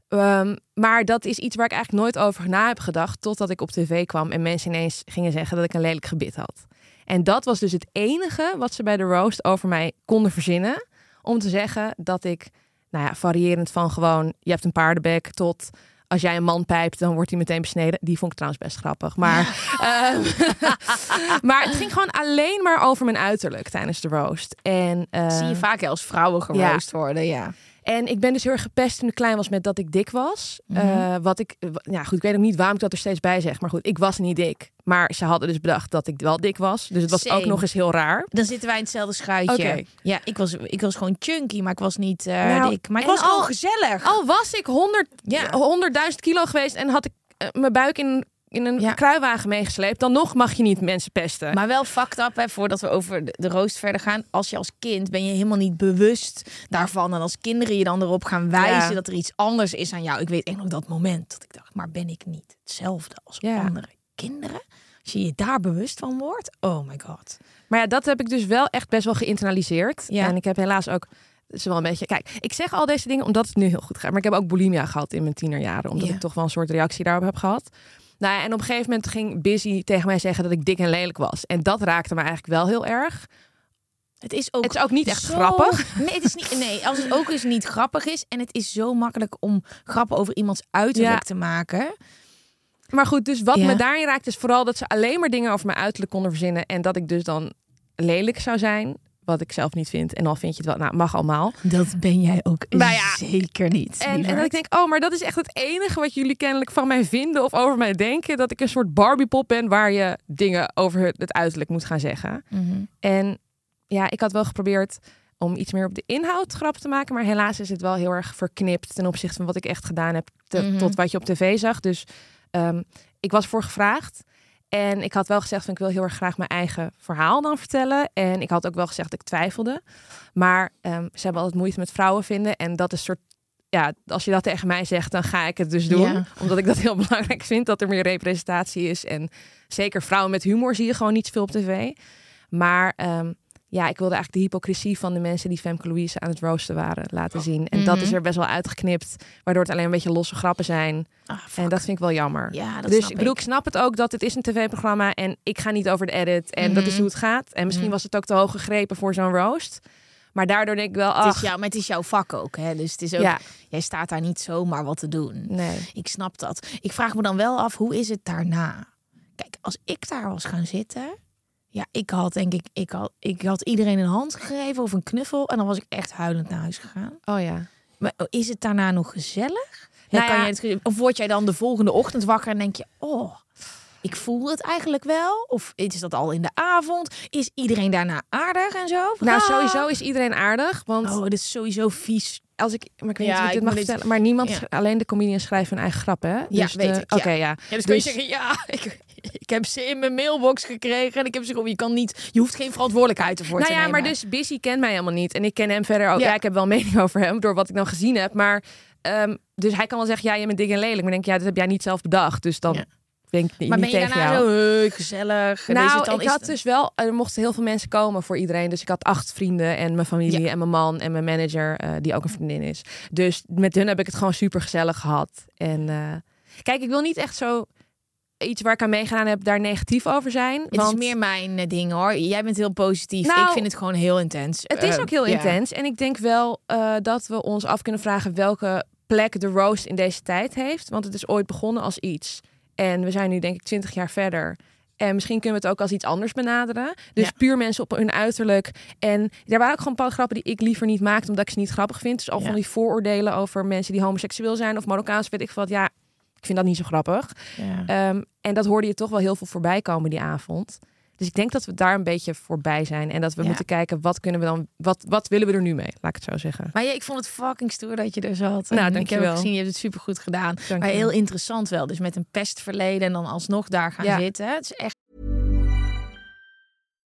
Speaker 2: Ehm, maar dat is iets waar ik eigenlijk nooit over na heb gedacht. Totdat ik op tv kwam en mensen ineens gingen zeggen dat ik een lelijk gebit had. En dat was dus het enige wat ze bij de roast over mij konden verzinnen. Om te zeggen dat ik, nou ja, variërend van gewoon, je hebt een paardenbek tot als jij een man pijpt, dan wordt hij meteen besneden. Die vond ik trouwens best grappig. Maar, ehm, maar het ging gewoon alleen maar over mijn uiterlijk tijdens de roast. En, eh,
Speaker 3: Zie je vaak als vrouwen geroost worden, ja.
Speaker 2: En ik ben dus heel erg gepest toen ik klein was met dat ik dik was.
Speaker 3: Mhm.
Speaker 2: Eh, wat ik, w- ja goed, ik weet ook niet waarom ik dat er steeds bij zeg. Maar goed, ik was niet dik. Maar ze hadden dus bedacht dat ik wel dik was. Dus het was
Speaker 3: Same.
Speaker 2: ook nog eens heel raar.
Speaker 3: Dan zitten wij in hetzelfde schuitje. Ja, ik was, ik was gewoon chunky, maar ik was niet eh,
Speaker 2: Nou,
Speaker 3: dik. Maar ik was gewoon
Speaker 2: al-
Speaker 3: gezellig.
Speaker 2: Al was ik 100,
Speaker 3: Ja.
Speaker 2: 100.000 kilo geweest en had ik eh, mijn buik in, in een
Speaker 3: Ja.
Speaker 2: kruiwagen meegesleept, dan nog mag je niet mensen pesten.
Speaker 3: Maar wel fucked up, hè, voordat we over de, de roost verder gaan. Als je als kind ben je helemaal niet bewust daarvan. En als kinderen je dan erop gaan wijzen
Speaker 2: Ja.
Speaker 3: dat er iets anders is aan jou. Ik weet echt nog dat moment dat ik dacht, maar ben ik niet hetzelfde als
Speaker 2: Ja.
Speaker 3: andere kinderen? Als je je daar bewust van wordt, oh my god.
Speaker 2: Maar ja, dat heb ik dus wel echt best wel geïnternaliseerd.
Speaker 3: Ja.
Speaker 2: En ik heb helaas ook. Is wel een beetje. Kijk, ik zeg al deze dingen omdat het nu heel goed gaat. Maar ik heb ook bulimia gehad in mijn tienerjaren. Omdat
Speaker 3: Ja.
Speaker 2: ik toch wel een soort reactie daarop heb gehad. Nou ja, en op een gegeven moment ging Busy tegen mij zeggen dat ik dik en lelijk was. En dat raakte me eigenlijk wel heel erg.
Speaker 3: Het is ook,
Speaker 2: Het is ook niet echt
Speaker 3: zo-
Speaker 2: grappig.
Speaker 3: Nee, het is niet, nee, als het ook eens niet grappig is. En het is zo makkelijk om grappen over iemands uiterlijk
Speaker 2: Ja.
Speaker 3: te maken.
Speaker 2: Maar goed, dus wat
Speaker 3: Ja.
Speaker 2: me daarin raakt is vooral dat ze alleen maar dingen over mijn uiterlijk konden verzinnen. En dat ik dus dan lelijk zou zijn. Wat ik zelf niet vind. En dan vind je het wel, nou, mag allemaal.
Speaker 3: Dat ben jij ook
Speaker 2: Nou ja,
Speaker 3: zeker niet.
Speaker 2: En, en dat ik denk, oh, maar dat is echt het enige wat jullie kennelijk van mij vinden of over mij denken. Dat ik een soort Barbiepop ben waar je dingen over het- uiterlijk moet gaan zeggen.
Speaker 3: Mhm.
Speaker 2: En ja, ik had wel geprobeerd om iets meer op de inhoud grap te maken. Maar helaas is het wel heel erg verknipt ten opzichte van wat ik echt gedaan heb te-
Speaker 3: Mhm.
Speaker 2: tot wat je op tv zag. Dus ehm, ik was voor gevraagd. En ik had wel gezegd van ik wil heel erg graag mijn eigen verhaal dan vertellen. En ik had ook wel gezegd dat ik twijfelde. Maar ehm, ze hebben altijd moeite met vrouwen vinden. En dat is soort ja, als je dat tegen mij zegt, dan ga ik het dus doen.
Speaker 3: Ja.
Speaker 2: Omdat ik dat heel belangrijk vind, dat er meer representatie is. En zeker vrouwen met humor zie je gewoon niet veel op tv. Maar ehm, ja, ik wilde eigenlijk de hypocrisie van de mensen die Femke Louise aan het roosten waren laten zien. En dat
Speaker 3: Mhm.
Speaker 2: is er best wel uitgeknipt, waardoor het alleen een beetje losse grappen zijn.
Speaker 3: Ah,
Speaker 2: En dat vind ik wel jammer.
Speaker 3: ja, dat
Speaker 2: dus ik bedoel, ik snap het ook dat het is een tv-programma en ik ga niet over de edit. En dat is
Speaker 3: Mhm.
Speaker 2: hoe het gaat. En misschien
Speaker 3: Mhm.
Speaker 2: was het ook te hoog gegrepen voor zo'n roast. Maar daardoor denk ik wel,
Speaker 3: Het
Speaker 2: ach,
Speaker 3: is, jou, maar het is jouw vak ook, hè? Dus het is ook,
Speaker 2: ja,
Speaker 3: jij staat daar niet zomaar wat te doen.
Speaker 2: nee.
Speaker 3: Ik snap dat. Ik vraag me dan wel af, hoe is het daarna? Kijk, als ik daar was gaan zitten... Ja, ik had denk ik, ik had, ik had iedereen een hand gegeven of een knuffel... en dan was ik echt huilend naar huis gegaan.
Speaker 2: Oh ja.
Speaker 3: Maar is het daarna nog gezellig? Ja,
Speaker 2: Nou
Speaker 3: kan
Speaker 2: ja.
Speaker 3: je het, of word jij dan de volgende ochtend wakker en denk je... oh, ik voel het eigenlijk wel? Of is dat al in de avond? Is iedereen daarna aardig en zo?
Speaker 2: Nou,
Speaker 3: Ah.
Speaker 2: sowieso is iedereen aardig. Want
Speaker 3: Oh, dit is sowieso vies.
Speaker 2: als ik, maar ik weet
Speaker 3: Ja,
Speaker 2: niet of ik dit mag
Speaker 3: dit-
Speaker 2: vertellen, maar niemand,
Speaker 3: Ja.
Speaker 2: alleen de comedians schrijven hun eigen grappen, hè?
Speaker 3: Ja,
Speaker 2: Dus
Speaker 3: weet
Speaker 2: de-
Speaker 3: ik, ja.
Speaker 2: Oké, ja.
Speaker 3: Ja, dus,
Speaker 2: Dus-
Speaker 3: kun je zeggen, ja, ik, ik heb ze in mijn mailbox gekregen en ik heb ze gewoon, je kan niet, je hoeft geen verantwoordelijkheid ervoor
Speaker 2: Nou
Speaker 3: te
Speaker 2: ja,
Speaker 3: nemen.
Speaker 2: maar dus Busy kent mij helemaal niet en ik ken hem verder ook.
Speaker 3: Ja.
Speaker 2: Ja, ik heb wel een mening over hem door wat ik dan gezien heb, maar ehm, dus hij kan wel zeggen, ja, je bent dik en lelijk, maar ik denk, ja, dat heb jij niet zelf bedacht, dus dan
Speaker 3: Ja.
Speaker 2: denk ik niet,
Speaker 3: maar ben
Speaker 2: niet
Speaker 3: je
Speaker 2: tegen
Speaker 3: daarna
Speaker 2: jou.
Speaker 3: zo gezellig?
Speaker 2: Nou,
Speaker 3: het dan,
Speaker 2: ik
Speaker 3: is
Speaker 2: had
Speaker 3: het-
Speaker 2: dus wel, er mochten heel veel mensen komen voor iedereen. Dus ik had acht vrienden en mijn familie en mijn man en mijn manager, eh, die ook een vriendin is. Dus met hun heb ik het gewoon super gezellig gehad. En eh, kijk, ik wil niet echt zo. Iets waar ik aan meegedaan heb, daar negatief over zijn.
Speaker 3: Het
Speaker 2: want
Speaker 3: is meer mijn eh, ding hoor. Jij bent heel positief.
Speaker 2: Nou,
Speaker 3: ik vind het gewoon heel intens.
Speaker 2: Het is
Speaker 3: Eh,
Speaker 2: ook heel intens. En ik denk wel eh, dat we ons af kunnen vragen welke plek de roast in deze tijd heeft. Want het is ooit begonnen als iets. En we zijn nu denk ik twintig jaar verder. En misschien kunnen we het ook als iets anders benaderen. Dus
Speaker 3: Ja.
Speaker 2: puur mensen op hun uiterlijk. En er waren ook gewoon bepaalde grappen die ik liever niet maakte, omdat ik ze niet grappig vind. Dus al
Speaker 3: Ja.
Speaker 2: van die vooroordelen over mensen die homoseksueel zijn of Marokkaans, weet ik wat. Ja, ik vind dat niet zo grappig.
Speaker 3: Ja.
Speaker 2: Ehm, en dat hoorde je toch wel heel veel voorbij komen die avond. Dus ik denk dat we daar een beetje voorbij zijn. En dat we
Speaker 3: Ja.
Speaker 2: moeten kijken, wat kunnen we dan, wat, wat willen we er nu mee? Laat ik het zo zeggen.
Speaker 3: Maar ja, ik vond het fucking stoer dat je er zat.
Speaker 2: Nou,
Speaker 3: En Ik heb ook gezien, je hebt het supergoed gedaan. Maar heel interessant wel. Dus met een pestverleden en dan alsnog daar gaan
Speaker 2: Ja.
Speaker 3: zitten. Het is echt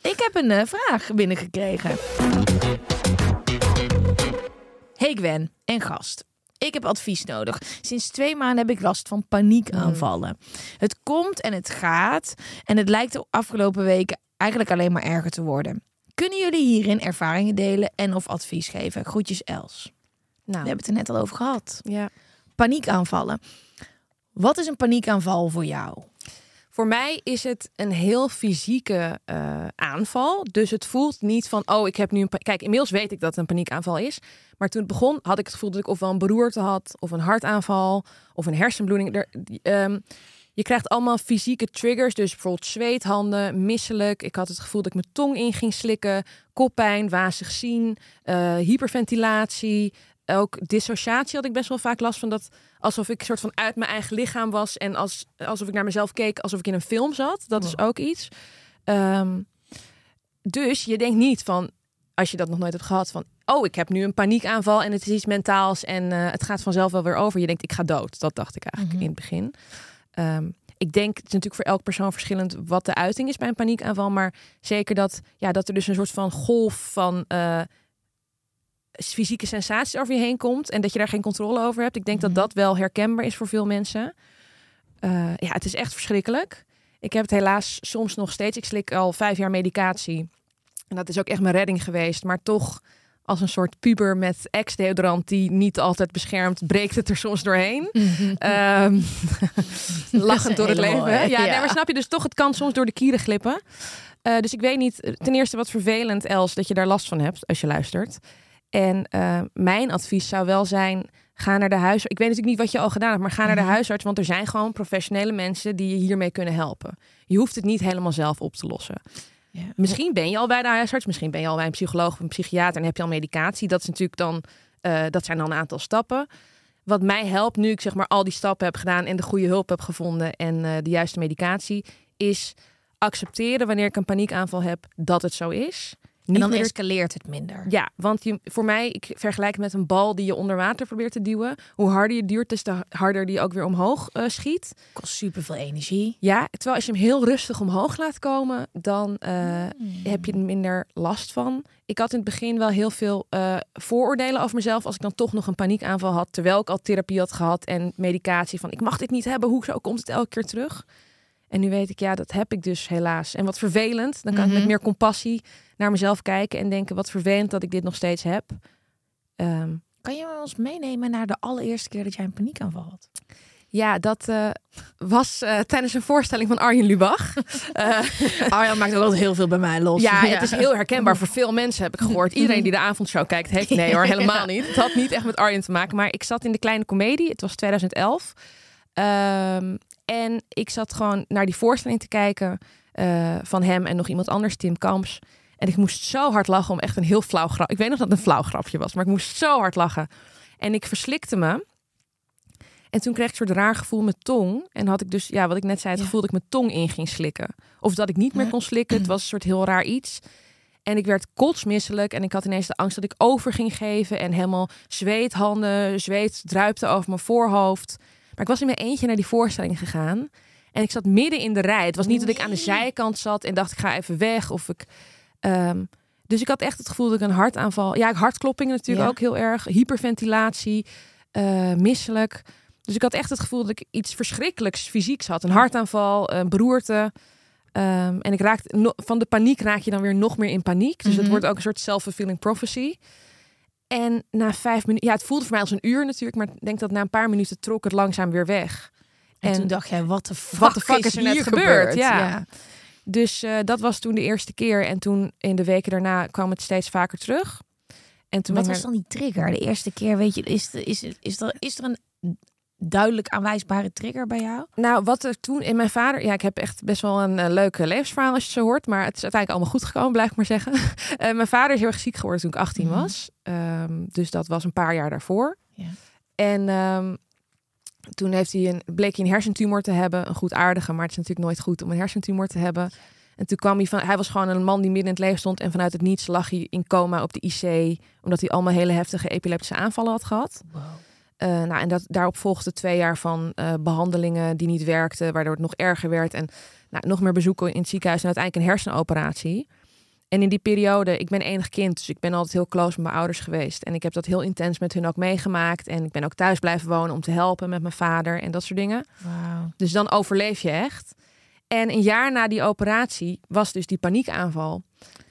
Speaker 3: ik heb een eh, vraag binnengekregen. Hey Gwen en gast. Ik heb advies nodig. Sinds twee maanden heb ik last van paniekaanvallen. Het komt en het gaat. En het lijkt de afgelopen weken eigenlijk alleen maar erger te worden. Kunnen jullie hierin ervaringen delen en of advies geven? Groetjes Els.
Speaker 2: Nou,
Speaker 3: We hebben het er net al over gehad.
Speaker 2: ja.
Speaker 3: Paniekaanvallen. Wat is een paniekaanval voor jou?
Speaker 2: Voor mij is het een heel fysieke eh, aanval. Dus het voelt niet van, oh, ik heb nu een... Kijk, inmiddels weet ik dat het een paniekaanval is. Maar toen het begon, had ik het gevoel dat ik ofwel een beroerte had... of een hartaanval, of een hersenbloeding. Er, ehm, je krijgt allemaal fysieke triggers. Dus bijvoorbeeld zweethanden, misselijk. Ik had het gevoel dat ik mijn tong in ging slikken. Koppijn, wazig zien, eh, hyperventilatie... Ook dissociatie had ik best wel vaak last van dat alsof ik soort van uit mijn eigen lichaam was en als, alsof ik naar mezelf keek alsof ik in een film zat. Dat is ook iets. Ehm, dus je denkt niet van, als je dat nog nooit hebt gehad, van oh, ik heb nu een paniekaanval en het is iets mentaals en eh, het gaat vanzelf wel weer over. Je denkt, ik ga dood. Dat dacht ik eigenlijk in het begin. Ehm, ik denk, het is natuurlijk voor elk persoon verschillend wat de uiting is bij een paniekaanval, maar zeker dat, ja, dat er dus een soort van golf van eh, fysieke sensaties over je heen komt en dat je daar geen controle over hebt. Ik denk dat dat wel herkenbaar is voor veel mensen. Eh, ja, het is echt verschrikkelijk. Ik heb het helaas soms nog steeds. Ik slik al vijf jaar medicatie. En dat is ook echt mijn redding geweest. Maar toch, als een soort puber met ex-deodorant die niet altijd beschermt, breekt het er soms doorheen. Ehm, lachend door het leven. Ja,
Speaker 3: ja.
Speaker 2: Nee, maar snap je? Dus toch, het kan soms door de kieren glippen. Eh, dus ik weet niet, ten eerste wat vervelend, Els, dat je daar last van hebt als je luistert. En eh, mijn advies zou wel zijn, ga naar de huisarts. Ik weet natuurlijk niet wat je al gedaan hebt, maar ga naar de huisarts. Want er zijn gewoon professionele mensen die je hiermee kunnen helpen. Je hoeft het niet helemaal zelf op te lossen.
Speaker 3: Ja.
Speaker 2: Misschien ben je al bij de huisarts, misschien ben je al bij een psycholoog of een psychiater en heb je al medicatie. Dat is natuurlijk dan, eh, dat zijn dan een aantal stappen. Wat mij helpt nu ik zeg maar al die stappen heb gedaan en de goede hulp heb gevonden en eh, de juiste medicatie, is accepteren wanneer ik een paniekaanval heb dat het zo is.
Speaker 3: En dan
Speaker 2: meer-
Speaker 3: escaleert het minder.
Speaker 2: ja, want je, voor mij, ik vergelijk het met een bal die je onder water probeert te duwen. Hoe harder je duurt, des te harder die ook weer omhoog eh, schiet.
Speaker 3: Kost super veel energie.
Speaker 2: Ja, terwijl als je hem heel rustig omhoog laat komen, dan eh, heb je er minder last van. Ik had in het begin wel heel veel eh, vooroordelen over mezelf als ik dan toch nog een paniekaanval had, terwijl ik al therapie had gehad en medicatie van ik mag dit niet hebben, hoe zo komt het elke keer terug? En nu weet ik, ja, dat heb ik dus helaas. En wat vervelend, dan kan ik met meer compassie naar mezelf kijken en denken, wat vervelend dat ik dit nog steeds heb. Ehm,
Speaker 3: Kan je ons meenemen naar de allereerste keer dat jij een paniekaanval had?
Speaker 2: Ja, dat eh, was eh, tijdens een voorstelling van Arjen Lubach. Eh,
Speaker 3: Arjan maakt ook altijd heel veel bij mij los.
Speaker 2: ja, het is heel herkenbaar voor veel mensen, heb ik gehoord. Iedereen die de avondshow kijkt, heeft... Nee hoor, helemaal niet. Het had niet echt met Arjen te maken. Maar ik zat in de kleine komedie. Het was 2011. Ehm, en ik zat gewoon naar die voorstelling te kijken eh, van hem en nog iemand anders, Tim Kamps. En ik moest zo hard lachen om echt een heel flauw grap. Ik weet nog dat het een flauw grapje was, maar ik moest zo hard lachen. En ik verslikte me. En toen kreeg ik een soort raar gevoel met tong. En had ik dus, ja, wat ik net zei, het
Speaker 3: Ja.
Speaker 2: gevoel dat ik mijn tong in ging slikken. Of dat ik niet meer kon slikken. Het was een soort heel raar iets. En ik werd kotsmisselijk. En ik had ineens de angst dat ik over ging geven. En helemaal zweethanden, zweet druipte over mijn voorhoofd. Maar ik was in mijn eentje naar die voorstelling gegaan. En ik zat midden in de rij. Het was niet dat ik aan de zijkant zat en dacht ik ga even weg. Of ik, ehm, dus ik had echt het gevoel dat ik een hartaanval... Ja, hartkloppingen natuurlijk
Speaker 3: Ja.
Speaker 2: ook heel erg. Hyperventilatie, eh, misselijk. Dus ik had echt het gevoel dat ik iets verschrikkelijks fysieks had. Een hartaanval, een beroerte. Ehm, en ik raakte no- van de paniek raak je dan weer nog meer in paniek. Dus het
Speaker 3: Mhm.
Speaker 2: wordt ook een soort self-fulfilling prophecy. En na vijf minuten, ja, het voelde voor mij als een uur natuurlijk, maar ik denk dat na een paar minuten trok het langzaam weer weg.
Speaker 3: En,
Speaker 2: En
Speaker 3: toen dacht jij, wat de fuck,
Speaker 2: de fuck is er net
Speaker 3: hier
Speaker 2: gebeurd? Ja.
Speaker 3: Ja.
Speaker 2: Dus eh, dat was toen de eerste keer. En toen in de weken daarna kwam het steeds vaker terug. En toen
Speaker 3: Wat was dan die trigger? De eerste keer, weet je, is, er- is, is, er, is er een duidelijk aanwijsbare trigger bij jou?
Speaker 2: Nou, wat er toen in mijn vader... Ja, ik heb echt best wel een eh, leuke levensverhaal als je het zo hoort. Maar het is uiteindelijk allemaal goed gekomen, blijf ik maar zeggen. Eh, mijn vader is heel erg ziek geworden toen ik 18
Speaker 3: Mhm.
Speaker 2: was. Ehm, dus dat was een paar jaar daarvoor.
Speaker 3: Ja.
Speaker 2: En ehm, toen heeft hij een, bleek hij een hersentumor te hebben. Een goedaardige, maar het is natuurlijk nooit goed om een hersentumor te hebben. En toen kwam hij van... Hij was gewoon een man die midden in het leven stond. En vanuit het niets lag hij in coma op de IC. Omdat hij allemaal hele heftige epileptische aanvallen had gehad. Eh, nou, en dat, daarop volgde twee jaar van eh, behandelingen die niet werkten, waardoor het nog erger werd. En nou, nog meer bezoeken in het ziekenhuis en uiteindelijk een hersenoperatie. En in die periode, ik ben enig kind, dus ik ben altijd heel close met mijn ouders geweest. En ik heb dat heel intens met hun ook meegemaakt. En ik ben ook thuis blijven wonen om te helpen met mijn vader en dat soort dingen. Dus dan overleef je echt. En een jaar na die operatie was dus die paniekaanval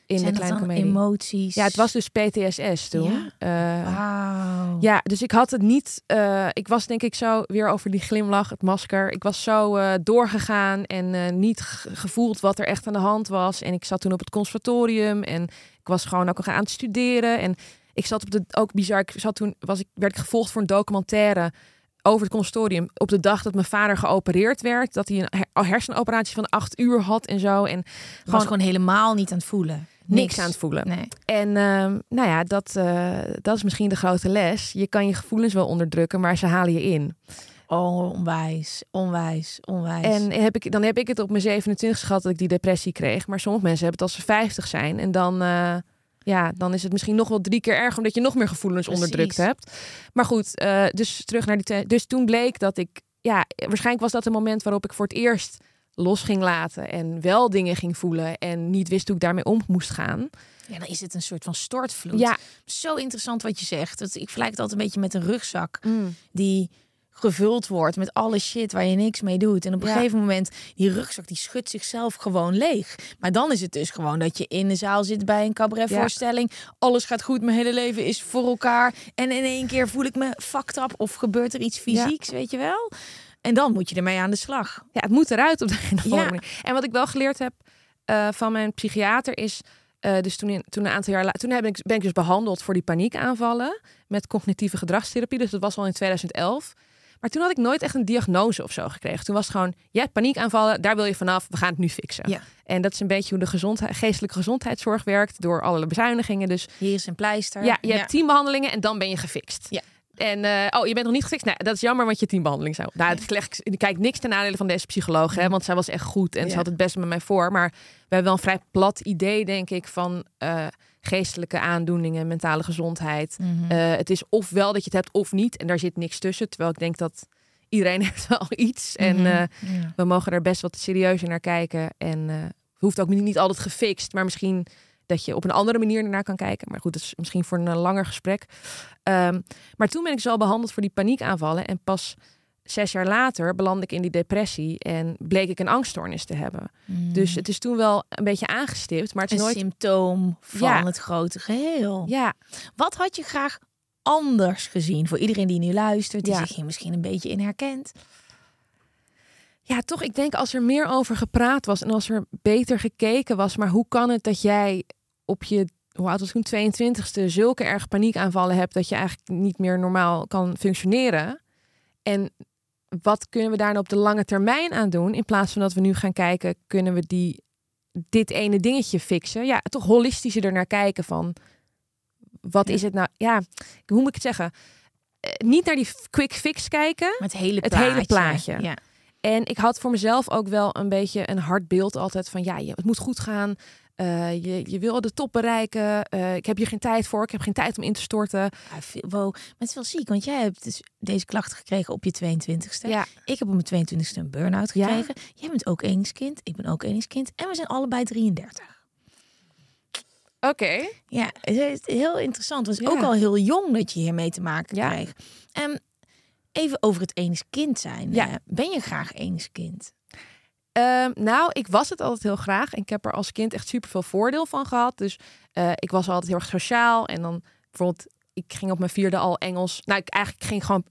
Speaker 2: in
Speaker 3: Zijn
Speaker 2: de kleine comedie.
Speaker 3: emoties?
Speaker 2: Ja, het was dus PTSS toen.
Speaker 3: Ja?
Speaker 2: Eh, ja, dus ik had het niet. eh, ik was denk ik zo weer over die glimlach, het masker. Ik was zo eh, doorgegaan en niet ge- gevoeld wat er echt aan de hand was. En ik zat toen op het conservatorium en ik was gewoon ook nog aan het studeren. En ik zat op de ook bizar. Ik zat toen was ik werd ik gevolgd voor een documentaire over het conservatorium op de dag dat mijn vader geopereerd werd, dat hij een her- hersenoperatie van acht uur had en zo en
Speaker 3: Je was gewoon helemaal niet aan het voelen.
Speaker 2: Niks aan het voelen.
Speaker 3: Nee.
Speaker 2: En ehm, nou ja, dat, eh, dat is misschien de grote les. Je kan je gevoelens wel onderdrukken, maar ze halen je in.
Speaker 3: Oh, onwijs, onwijs, onwijs.
Speaker 2: En heb ik, dan heb ik het op mijn 27 gehad dat ik die depressie kreeg. Maar sommige mensen hebben het als ze 50 zijn. En dan, eh, ja, dan is het misschien nog wel drie keer erger omdat je nog meer gevoelens
Speaker 3: Precies.
Speaker 2: onderdrukt hebt. Maar goed, eh, dus terug naar die. Dus toen bleek dat ik, ja, waarschijnlijk was dat een moment waarop ik voor het eerst los ging laten en wel dingen ging voelen en niet wist hoe ik daarmee om moest gaan.
Speaker 3: ja, dan is het een soort van stortvloed.
Speaker 2: Ja,
Speaker 3: Zo interessant wat je zegt. Dat, ik vergelijk het altijd een beetje met een rugzak die gevuld wordt met alle shit waar je niks mee doet. En op een
Speaker 2: Ja.
Speaker 3: gegeven moment, die rugzak die schudt zichzelf gewoon leeg. Maar dan is het dus gewoon dat je in de zaal zit bij een cabaretvoorstelling. Alles gaat goed, mijn hele leven is voor elkaar. En in één keer voel ik me fucked up of gebeurt er iets
Speaker 2: Ja.
Speaker 3: fysieks, weet je wel? En dan moet je ermee aan de slag.
Speaker 2: ja, het moet eruit op de een of
Speaker 3: Ja.
Speaker 2: En wat ik wel geleerd heb eh, van mijn psychiater is... eh, dus toen, in, toen een aantal jaar later... Toen heb ik, ben ik dus behandeld voor die paniekaanvallen... met cognitieve gedragstherapie. Dus dat was al in 2011. Maar toen had ik nooit echt een diagnose of zo gekregen. Toen was het gewoon... Ja, paniekaanvallen, daar wil je vanaf. We gaan het nu fixen.
Speaker 3: Ja.
Speaker 2: En dat is een beetje hoe de gezondheid, geestelijke gezondheidszorg werkt... door allerlei bezuinigingen. Dus
Speaker 3: Hier is een pleister.
Speaker 2: ja, je hebt tien behandelingen en dan ben je gefixt.
Speaker 3: Ja.
Speaker 2: En eh, oh, je bent nog niet gefixt. Nou, dat is jammer, want je tien behandelingen zou. Nou, het ik kijk niks ten nadele van deze psycholoog, hè, want zij was echt goed en
Speaker 3: Ja.
Speaker 2: ze had het best met mij voor. Maar we hebben wel een vrij plat idee, denk ik, van eh, geestelijke aandoeningen, mentale gezondheid.
Speaker 3: Mhm.
Speaker 2: Eh, het is ofwel dat je het hebt of niet, en daar zit niks tussen. Terwijl ik denk dat iedereen heeft wel iets. En
Speaker 3: Mhm. Ja.
Speaker 2: we mogen er best wat serieuzer naar kijken. En hoeft ook niet, niet altijd gefixt, maar misschien dat je op een andere manier ernaar kan kijken. Maar goed, dat is misschien voor een eh, langer gesprek. Ehm, maar toen ben ik zo behandeld voor die paniekaanvallen. En pas zes jaar later belandde ik in die depressie en bleek ik een angststoornis te hebben. Dus het is toen wel een beetje aangestipt, maar het is
Speaker 3: een
Speaker 2: nooit.
Speaker 3: symptoom van
Speaker 2: Ja.
Speaker 3: het grote geheel.
Speaker 2: Ja,
Speaker 3: Wat had je graag anders gezien voor iedereen die nu luistert, die
Speaker 2: Ja.
Speaker 3: zich hier misschien een beetje in herkent?
Speaker 2: ja, toch, ik denk als er meer over gepraat was en als er beter gekeken was, maar hoe kan het dat jij op je, hoe oud was ik toen, 22ste, zulke erg paniekaanvallen hebt dat je eigenlijk niet meer normaal kan functioneren? En wat kunnen we daar nou op de lange termijn aan doen? In plaats van dat we nu gaan kijken, kunnen we die, dit ene dingetje fixen? Ja, toch holistischer er naar kijken van, wat is het nou? Ja, hoe moet ik het zeggen? Eh, niet naar die quick fix kijken.
Speaker 3: Het hele
Speaker 2: Het
Speaker 3: plaatje.
Speaker 2: hele plaatje.
Speaker 3: Ja.
Speaker 2: En ik had voor mezelf ook wel een beetje een hard beeld altijd van ja, je, het moet goed gaan. Eh, je, je wil de top bereiken. Eh, ik heb hier geen tijd voor. Ik heb geen tijd om in te storten.
Speaker 3: Ja, veel- wow. Maar het is wel ziek, want jij hebt dus deze klachten gekregen op je 22ste.
Speaker 2: Ja.
Speaker 3: Ik heb op mijn 22ste een burn-out
Speaker 2: Ja.
Speaker 3: gekregen. Jij bent ook enigskind, ik ben ook enigskind. En we zijn allebei 33.
Speaker 2: Oké.
Speaker 3: Ja, het is heel interessant. Het was
Speaker 2: Ja.
Speaker 3: ook al heel jong dat je hiermee te maken
Speaker 2: Ja.
Speaker 3: kreeg. Ehm, even over het enigskind zijn.
Speaker 2: Ja.
Speaker 3: Eh, ben je graag enigskind?
Speaker 2: Ehm, nou, ik was het altijd heel graag. En ik heb er als kind echt super veel voordeel van gehad. Dus eh, ik was altijd heel erg sociaal. En dan bijvoorbeeld, ik ging op mijn vierde al Engels. Nou, ik eigenlijk ging gewoon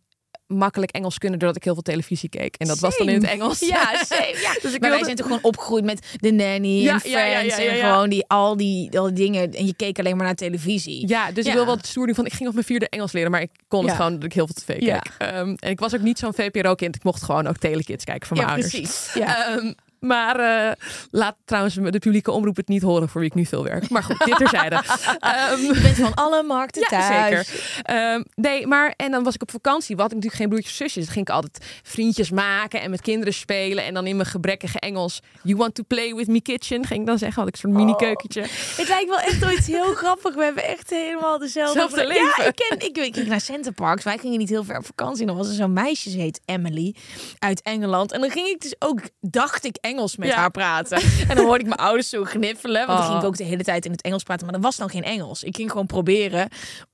Speaker 2: makkelijk Engels kunnen doordat ik heel veel televisie keek. En dat was dan in het. Engels.
Speaker 3: Ja, same. Ja.
Speaker 2: dus ik
Speaker 3: maar wij zijn toch gewoon opgegroeid met de nanny
Speaker 2: Ja,
Speaker 3: en
Speaker 2: ja, ja, ja,
Speaker 3: Friends
Speaker 2: ja,
Speaker 3: en gewoon die, al, die, al die dingen. En je keek alleen maar naar televisie.
Speaker 2: Ja, dus ik wil wel het stoer doen van ik ging op mijn vierde Engels leren, maar ik kon het gewoon dat ik heel veel tv keek. Ehm, en ik was ook niet zo'n VPRO-kind. Ik mocht gewoon ook Telekids kijken van mijn
Speaker 3: Ja,
Speaker 2: ouders.
Speaker 3: precies. Ja.
Speaker 2: Maar eh, laat trouwens de publieke omroep het niet horen voor wie ik nu veel werk. Maar goed, dit terzijde. Ehm
Speaker 3: Je bent van alle markten
Speaker 2: ja,
Speaker 3: thuis.
Speaker 2: zeker. Ehm, nee, maar en dan was ik op vakantie. Wat ik natuurlijk geen broertjes of zusjes. Dan ging ik altijd vriendjes maken en met kinderen spelen. En dan in mijn gebrekkige Engels. You want to play with me kitchen? Ging ik dan zeggen. Had ik een soort mini keukentje.
Speaker 3: Het lijkt wel echt iets heel grappig. We hebben echt helemaal dezelfde
Speaker 2: Zelfde
Speaker 3: Ja,
Speaker 2: leven.
Speaker 3: ik, ken, ik, ik ging naar Center Parks. Wij gingen niet heel ver op vakantie. En dan was er zo'n meisje, ze heet Emily, uit Engeland. En dan ging ik dus ook, dacht ik, Engels met
Speaker 2: Ja.
Speaker 3: haar praten. En dan hoorde ik mijn ouders zo gniffelen. Want dan
Speaker 2: Oh.
Speaker 3: ging ik ook de hele tijd in het Engels praten. Maar dat was dan geen Engels. Ik ging gewoon proberen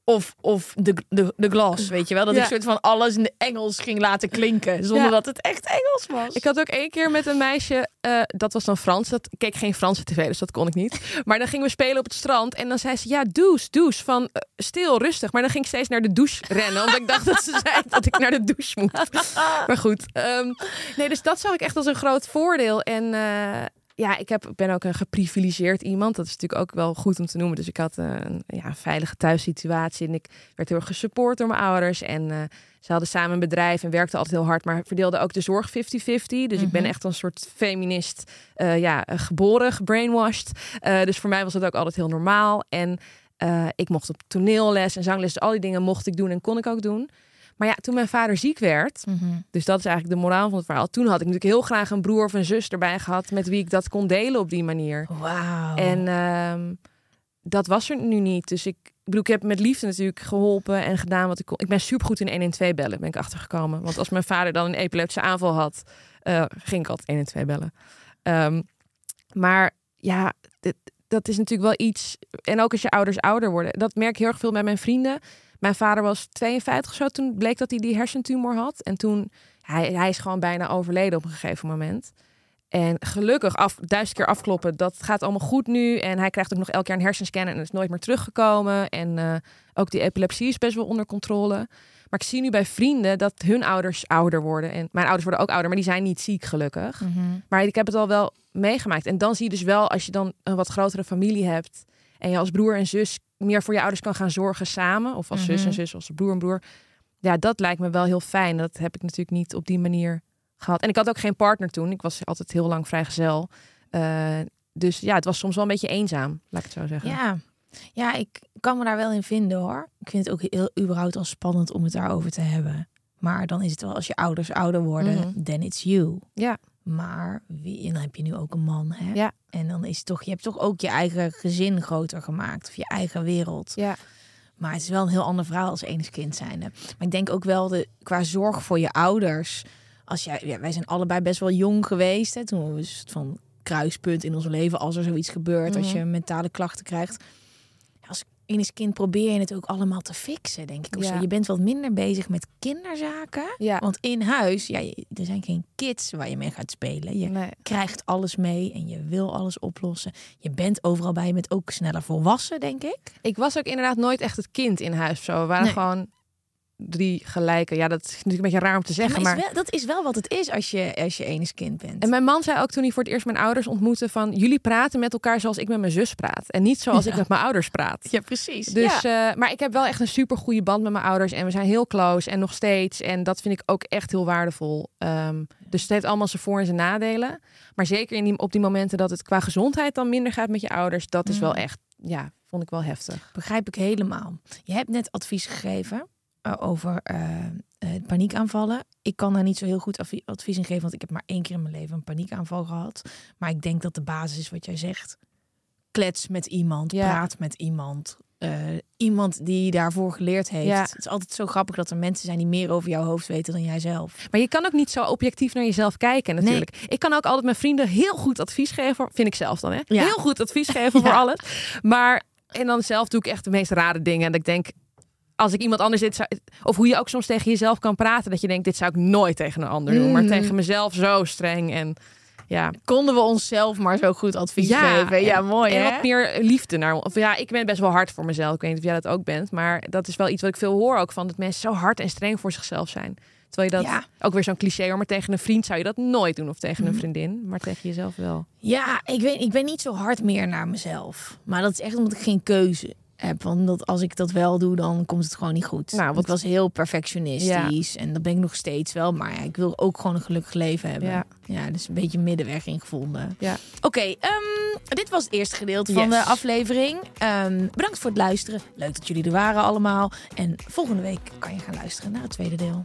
Speaker 3: of, of de, de, de glas, weet je wel. Dat
Speaker 2: Ja.
Speaker 3: ik soort van alles in de Engels ging laten klinken. Zonder
Speaker 2: Ja.
Speaker 3: dat het echt Engels was.
Speaker 2: Ik had ook één keer met een meisje, eh, dat was dan Frans. Dat ik keek geen Franse tv, dus dat kon ik niet. Maar dan gingen we spelen op het strand en dan zei ze: Ja, douche, douche. Van eh, stil, rustig. Maar dan ging ik steeds naar de douche rennen, omdat ik dacht dat ze zei dat ik naar de douche moet. Maar goed, ehm, nee, dus dat zag ik echt als een groot voordeel. En eh, ja, ik, heb, ben ook een geprivilegeerd iemand. Dat is natuurlijk ook wel goed om te noemen. Dus ik had eh, een, ja, veilige thuissituatie. En ik werd heel erg gesupport door mijn ouders. En eh, ze hadden samen een bedrijf en werkten altijd heel hard. Maar verdeelden ook de zorg 50-50. Dus ik ben echt een soort feminist. eh, ja, geboren, gebrainwashed. Dus voor mij was dat ook altijd heel normaal. En ik mocht op toneelles en zangles. Dus al die dingen mocht ik doen en kon ik ook doen. Maar ja, toen mijn vader ziek werd,
Speaker 3: Mhm.
Speaker 2: dus dat is eigenlijk de moraal van het verhaal. Toen had ik natuurlijk heel graag een broer of een zus erbij gehad met wie ik dat kon delen op die manier.
Speaker 3: Wauw.
Speaker 2: En ehm, dat was er nu niet. Dus ik, ik bedoel, ik heb met liefde natuurlijk geholpen en gedaan wat ik kon. Ik ben supergoed in 112 bellen, ben ik achtergekomen. Want als mijn vader dan een epileptische aanval had, eh, ging ik altijd 112 bellen. Ehm, maar ja, dit- dat is natuurlijk wel iets. En ook als je ouders ouder worden. Dat merk ik heel erg veel bij mijn vrienden. Mijn vader was 52 of zo. Toen bleek dat hij die hersentumor had. En toen, hij, hij is gewoon bijna overleden op een gegeven moment. En gelukkig af, duizend keer afkloppen, dat gaat allemaal goed nu. En hij krijgt ook nog elk jaar een hersenscan en is nooit meer teruggekomen. En eh, ook die epilepsie is best wel onder controle. Maar ik zie nu bij vrienden dat hun ouders ouder worden. En mijn ouders worden ook ouder, maar die zijn niet ziek gelukkig.
Speaker 3: Mhm.
Speaker 2: Maar ik heb het al wel meegemaakt. En dan zie je dus wel, als je dan een wat grotere familie hebt... en je als broer en zus meer voor je ouders kan gaan zorgen samen... of als zus
Speaker 3: Mhm.
Speaker 2: en zus, als broer en broer... ja, dat lijkt me wel heel fijn. Dat heb ik natuurlijk niet op die manier gehad. En ik had ook geen partner toen. Ik was altijd heel lang vrijgezel. Eh dus ja, het was soms wel een beetje eenzaam, laat ik het zo zeggen.
Speaker 3: Ja. ja, ik kan me daar wel in vinden hoor. Ik vind het ook heel überhaupt al spannend om het daarover te hebben. Maar dan is het wel als je ouders ouder worden,
Speaker 2: Mhm.
Speaker 3: then it's you.
Speaker 2: Ja.
Speaker 3: Maar wie, en dan heb je nu ook een man, hè?
Speaker 2: Ja.
Speaker 3: En dan is het toch, je hebt toch ook je eigen gezin groter gemaakt of je eigen wereld.
Speaker 2: Ja.
Speaker 3: Maar het is wel een heel ander verhaal als enigskind zijnde. Maar ik denk ook wel de, qua zorg voor je ouders. Als jij, ja, wij zijn allebei best wel jong geweest. Hè, toen we een soort van kruispunt in ons leven. Als er zoiets gebeurt, als
Speaker 2: Mhm.
Speaker 3: je mentale klachten krijgt. Als enigskind probeer je het ook allemaal te fixen, denk ik. Of zo. Je bent wat minder bezig met kinderzaken.
Speaker 2: Ja.
Speaker 3: Want in huis, ja, er zijn geen kids waar je mee gaat spelen. Je
Speaker 2: Nee.
Speaker 3: krijgt alles mee en je wil alles oplossen. Je bent overal bij, je bent ook sneller volwassen, denk ik.
Speaker 2: Ik was ook inderdaad nooit echt het kind in huis. Zo. We waren
Speaker 3: Nee.
Speaker 2: gewoon drie gelijke. Ja, dat is natuurlijk een beetje raar om te zeggen.
Speaker 3: maar,
Speaker 2: maar...
Speaker 3: is wel, dat is wel wat het is als je, als je enig kind bent.
Speaker 2: En mijn man zei ook toen hij voor het eerst mijn ouders ontmoette van jullie praten met elkaar zoals ik met mijn zus praat en niet zoals ik met mijn ouders praat.
Speaker 3: Ja, precies.
Speaker 2: Dus, ja. maar ik heb wel echt een super goede band met mijn ouders en we zijn heel close en nog steeds. En dat vind ik ook echt heel waardevol. Um, dus het heeft allemaal zijn voor- en zijn nadelen. Maar zeker in die, op die momenten dat het qua gezondheid dan minder gaat met je ouders, dat is wel echt, ja, vond ik wel heftig.
Speaker 3: Begrijp ik helemaal. Je hebt net advies gegeven over uh, paniekaanvallen. Ik kan daar niet zo heel goed advies in geven, want ik heb maar één keer in mijn leven een paniekaanval gehad. Maar ik denk dat de basis is wat jij zegt. Klets met iemand, ja. praat met iemand. Uh, iemand die daarvoor geleerd heeft. Ja. Het is altijd zo grappig dat er mensen zijn die meer over jouw hoofd weten dan jij zelf.
Speaker 2: Maar je kan ook niet zo objectief naar jezelf kijken natuurlijk. Nee. Ik kan ook altijd mijn vrienden heel goed advies geven. Vind ik zelf dan hè? Ja. Heel goed advies geven voor alles. Maar en dan zelf doe ik echt de meest rare dingen. En ik denk, als ik iemand anders dit zou, of hoe je ook soms tegen jezelf kan praten, dat je denkt, dit zou ik nooit tegen een ander doen, mm. maar tegen mezelf zo streng en ja.
Speaker 3: Konden we onszelf maar zo goed advies
Speaker 2: ja,
Speaker 3: geven. Ja,
Speaker 2: en,
Speaker 3: mooi
Speaker 2: en
Speaker 3: hè?
Speaker 2: wat meer liefde naar of ja, ik ben best wel hard voor mezelf. Ik weet niet of jij dat ook bent, maar dat is wel iets wat ik veel hoor ook van dat mensen zo hard en streng voor zichzelf zijn. Terwijl je dat
Speaker 3: ja.
Speaker 2: ook weer zo'n cliché, hoor, maar tegen een vriend zou je dat nooit doen of tegen een vriendin, maar tegen jezelf wel.
Speaker 3: Ja, ik weet, ik ben niet zo hard meer naar mezelf, maar dat is echt omdat ik geen keuze heb. Want dat, als ik dat wel doe, dan komt het gewoon niet goed.
Speaker 2: Nou,
Speaker 3: want ik was heel perfectionistisch. Ja. En dat ben ik nog steeds wel. Maar ja, ik wil ook gewoon een gelukkig leven hebben.
Speaker 2: Ja,
Speaker 3: ja dus een beetje middenweg ingevonden.
Speaker 2: Ja.
Speaker 3: Oké, okay, um, dit was het eerste gedeelte yes. van de aflevering. Um, bedankt voor het luisteren. Leuk dat jullie er waren allemaal. En volgende week kan je gaan luisteren naar het tweede deel.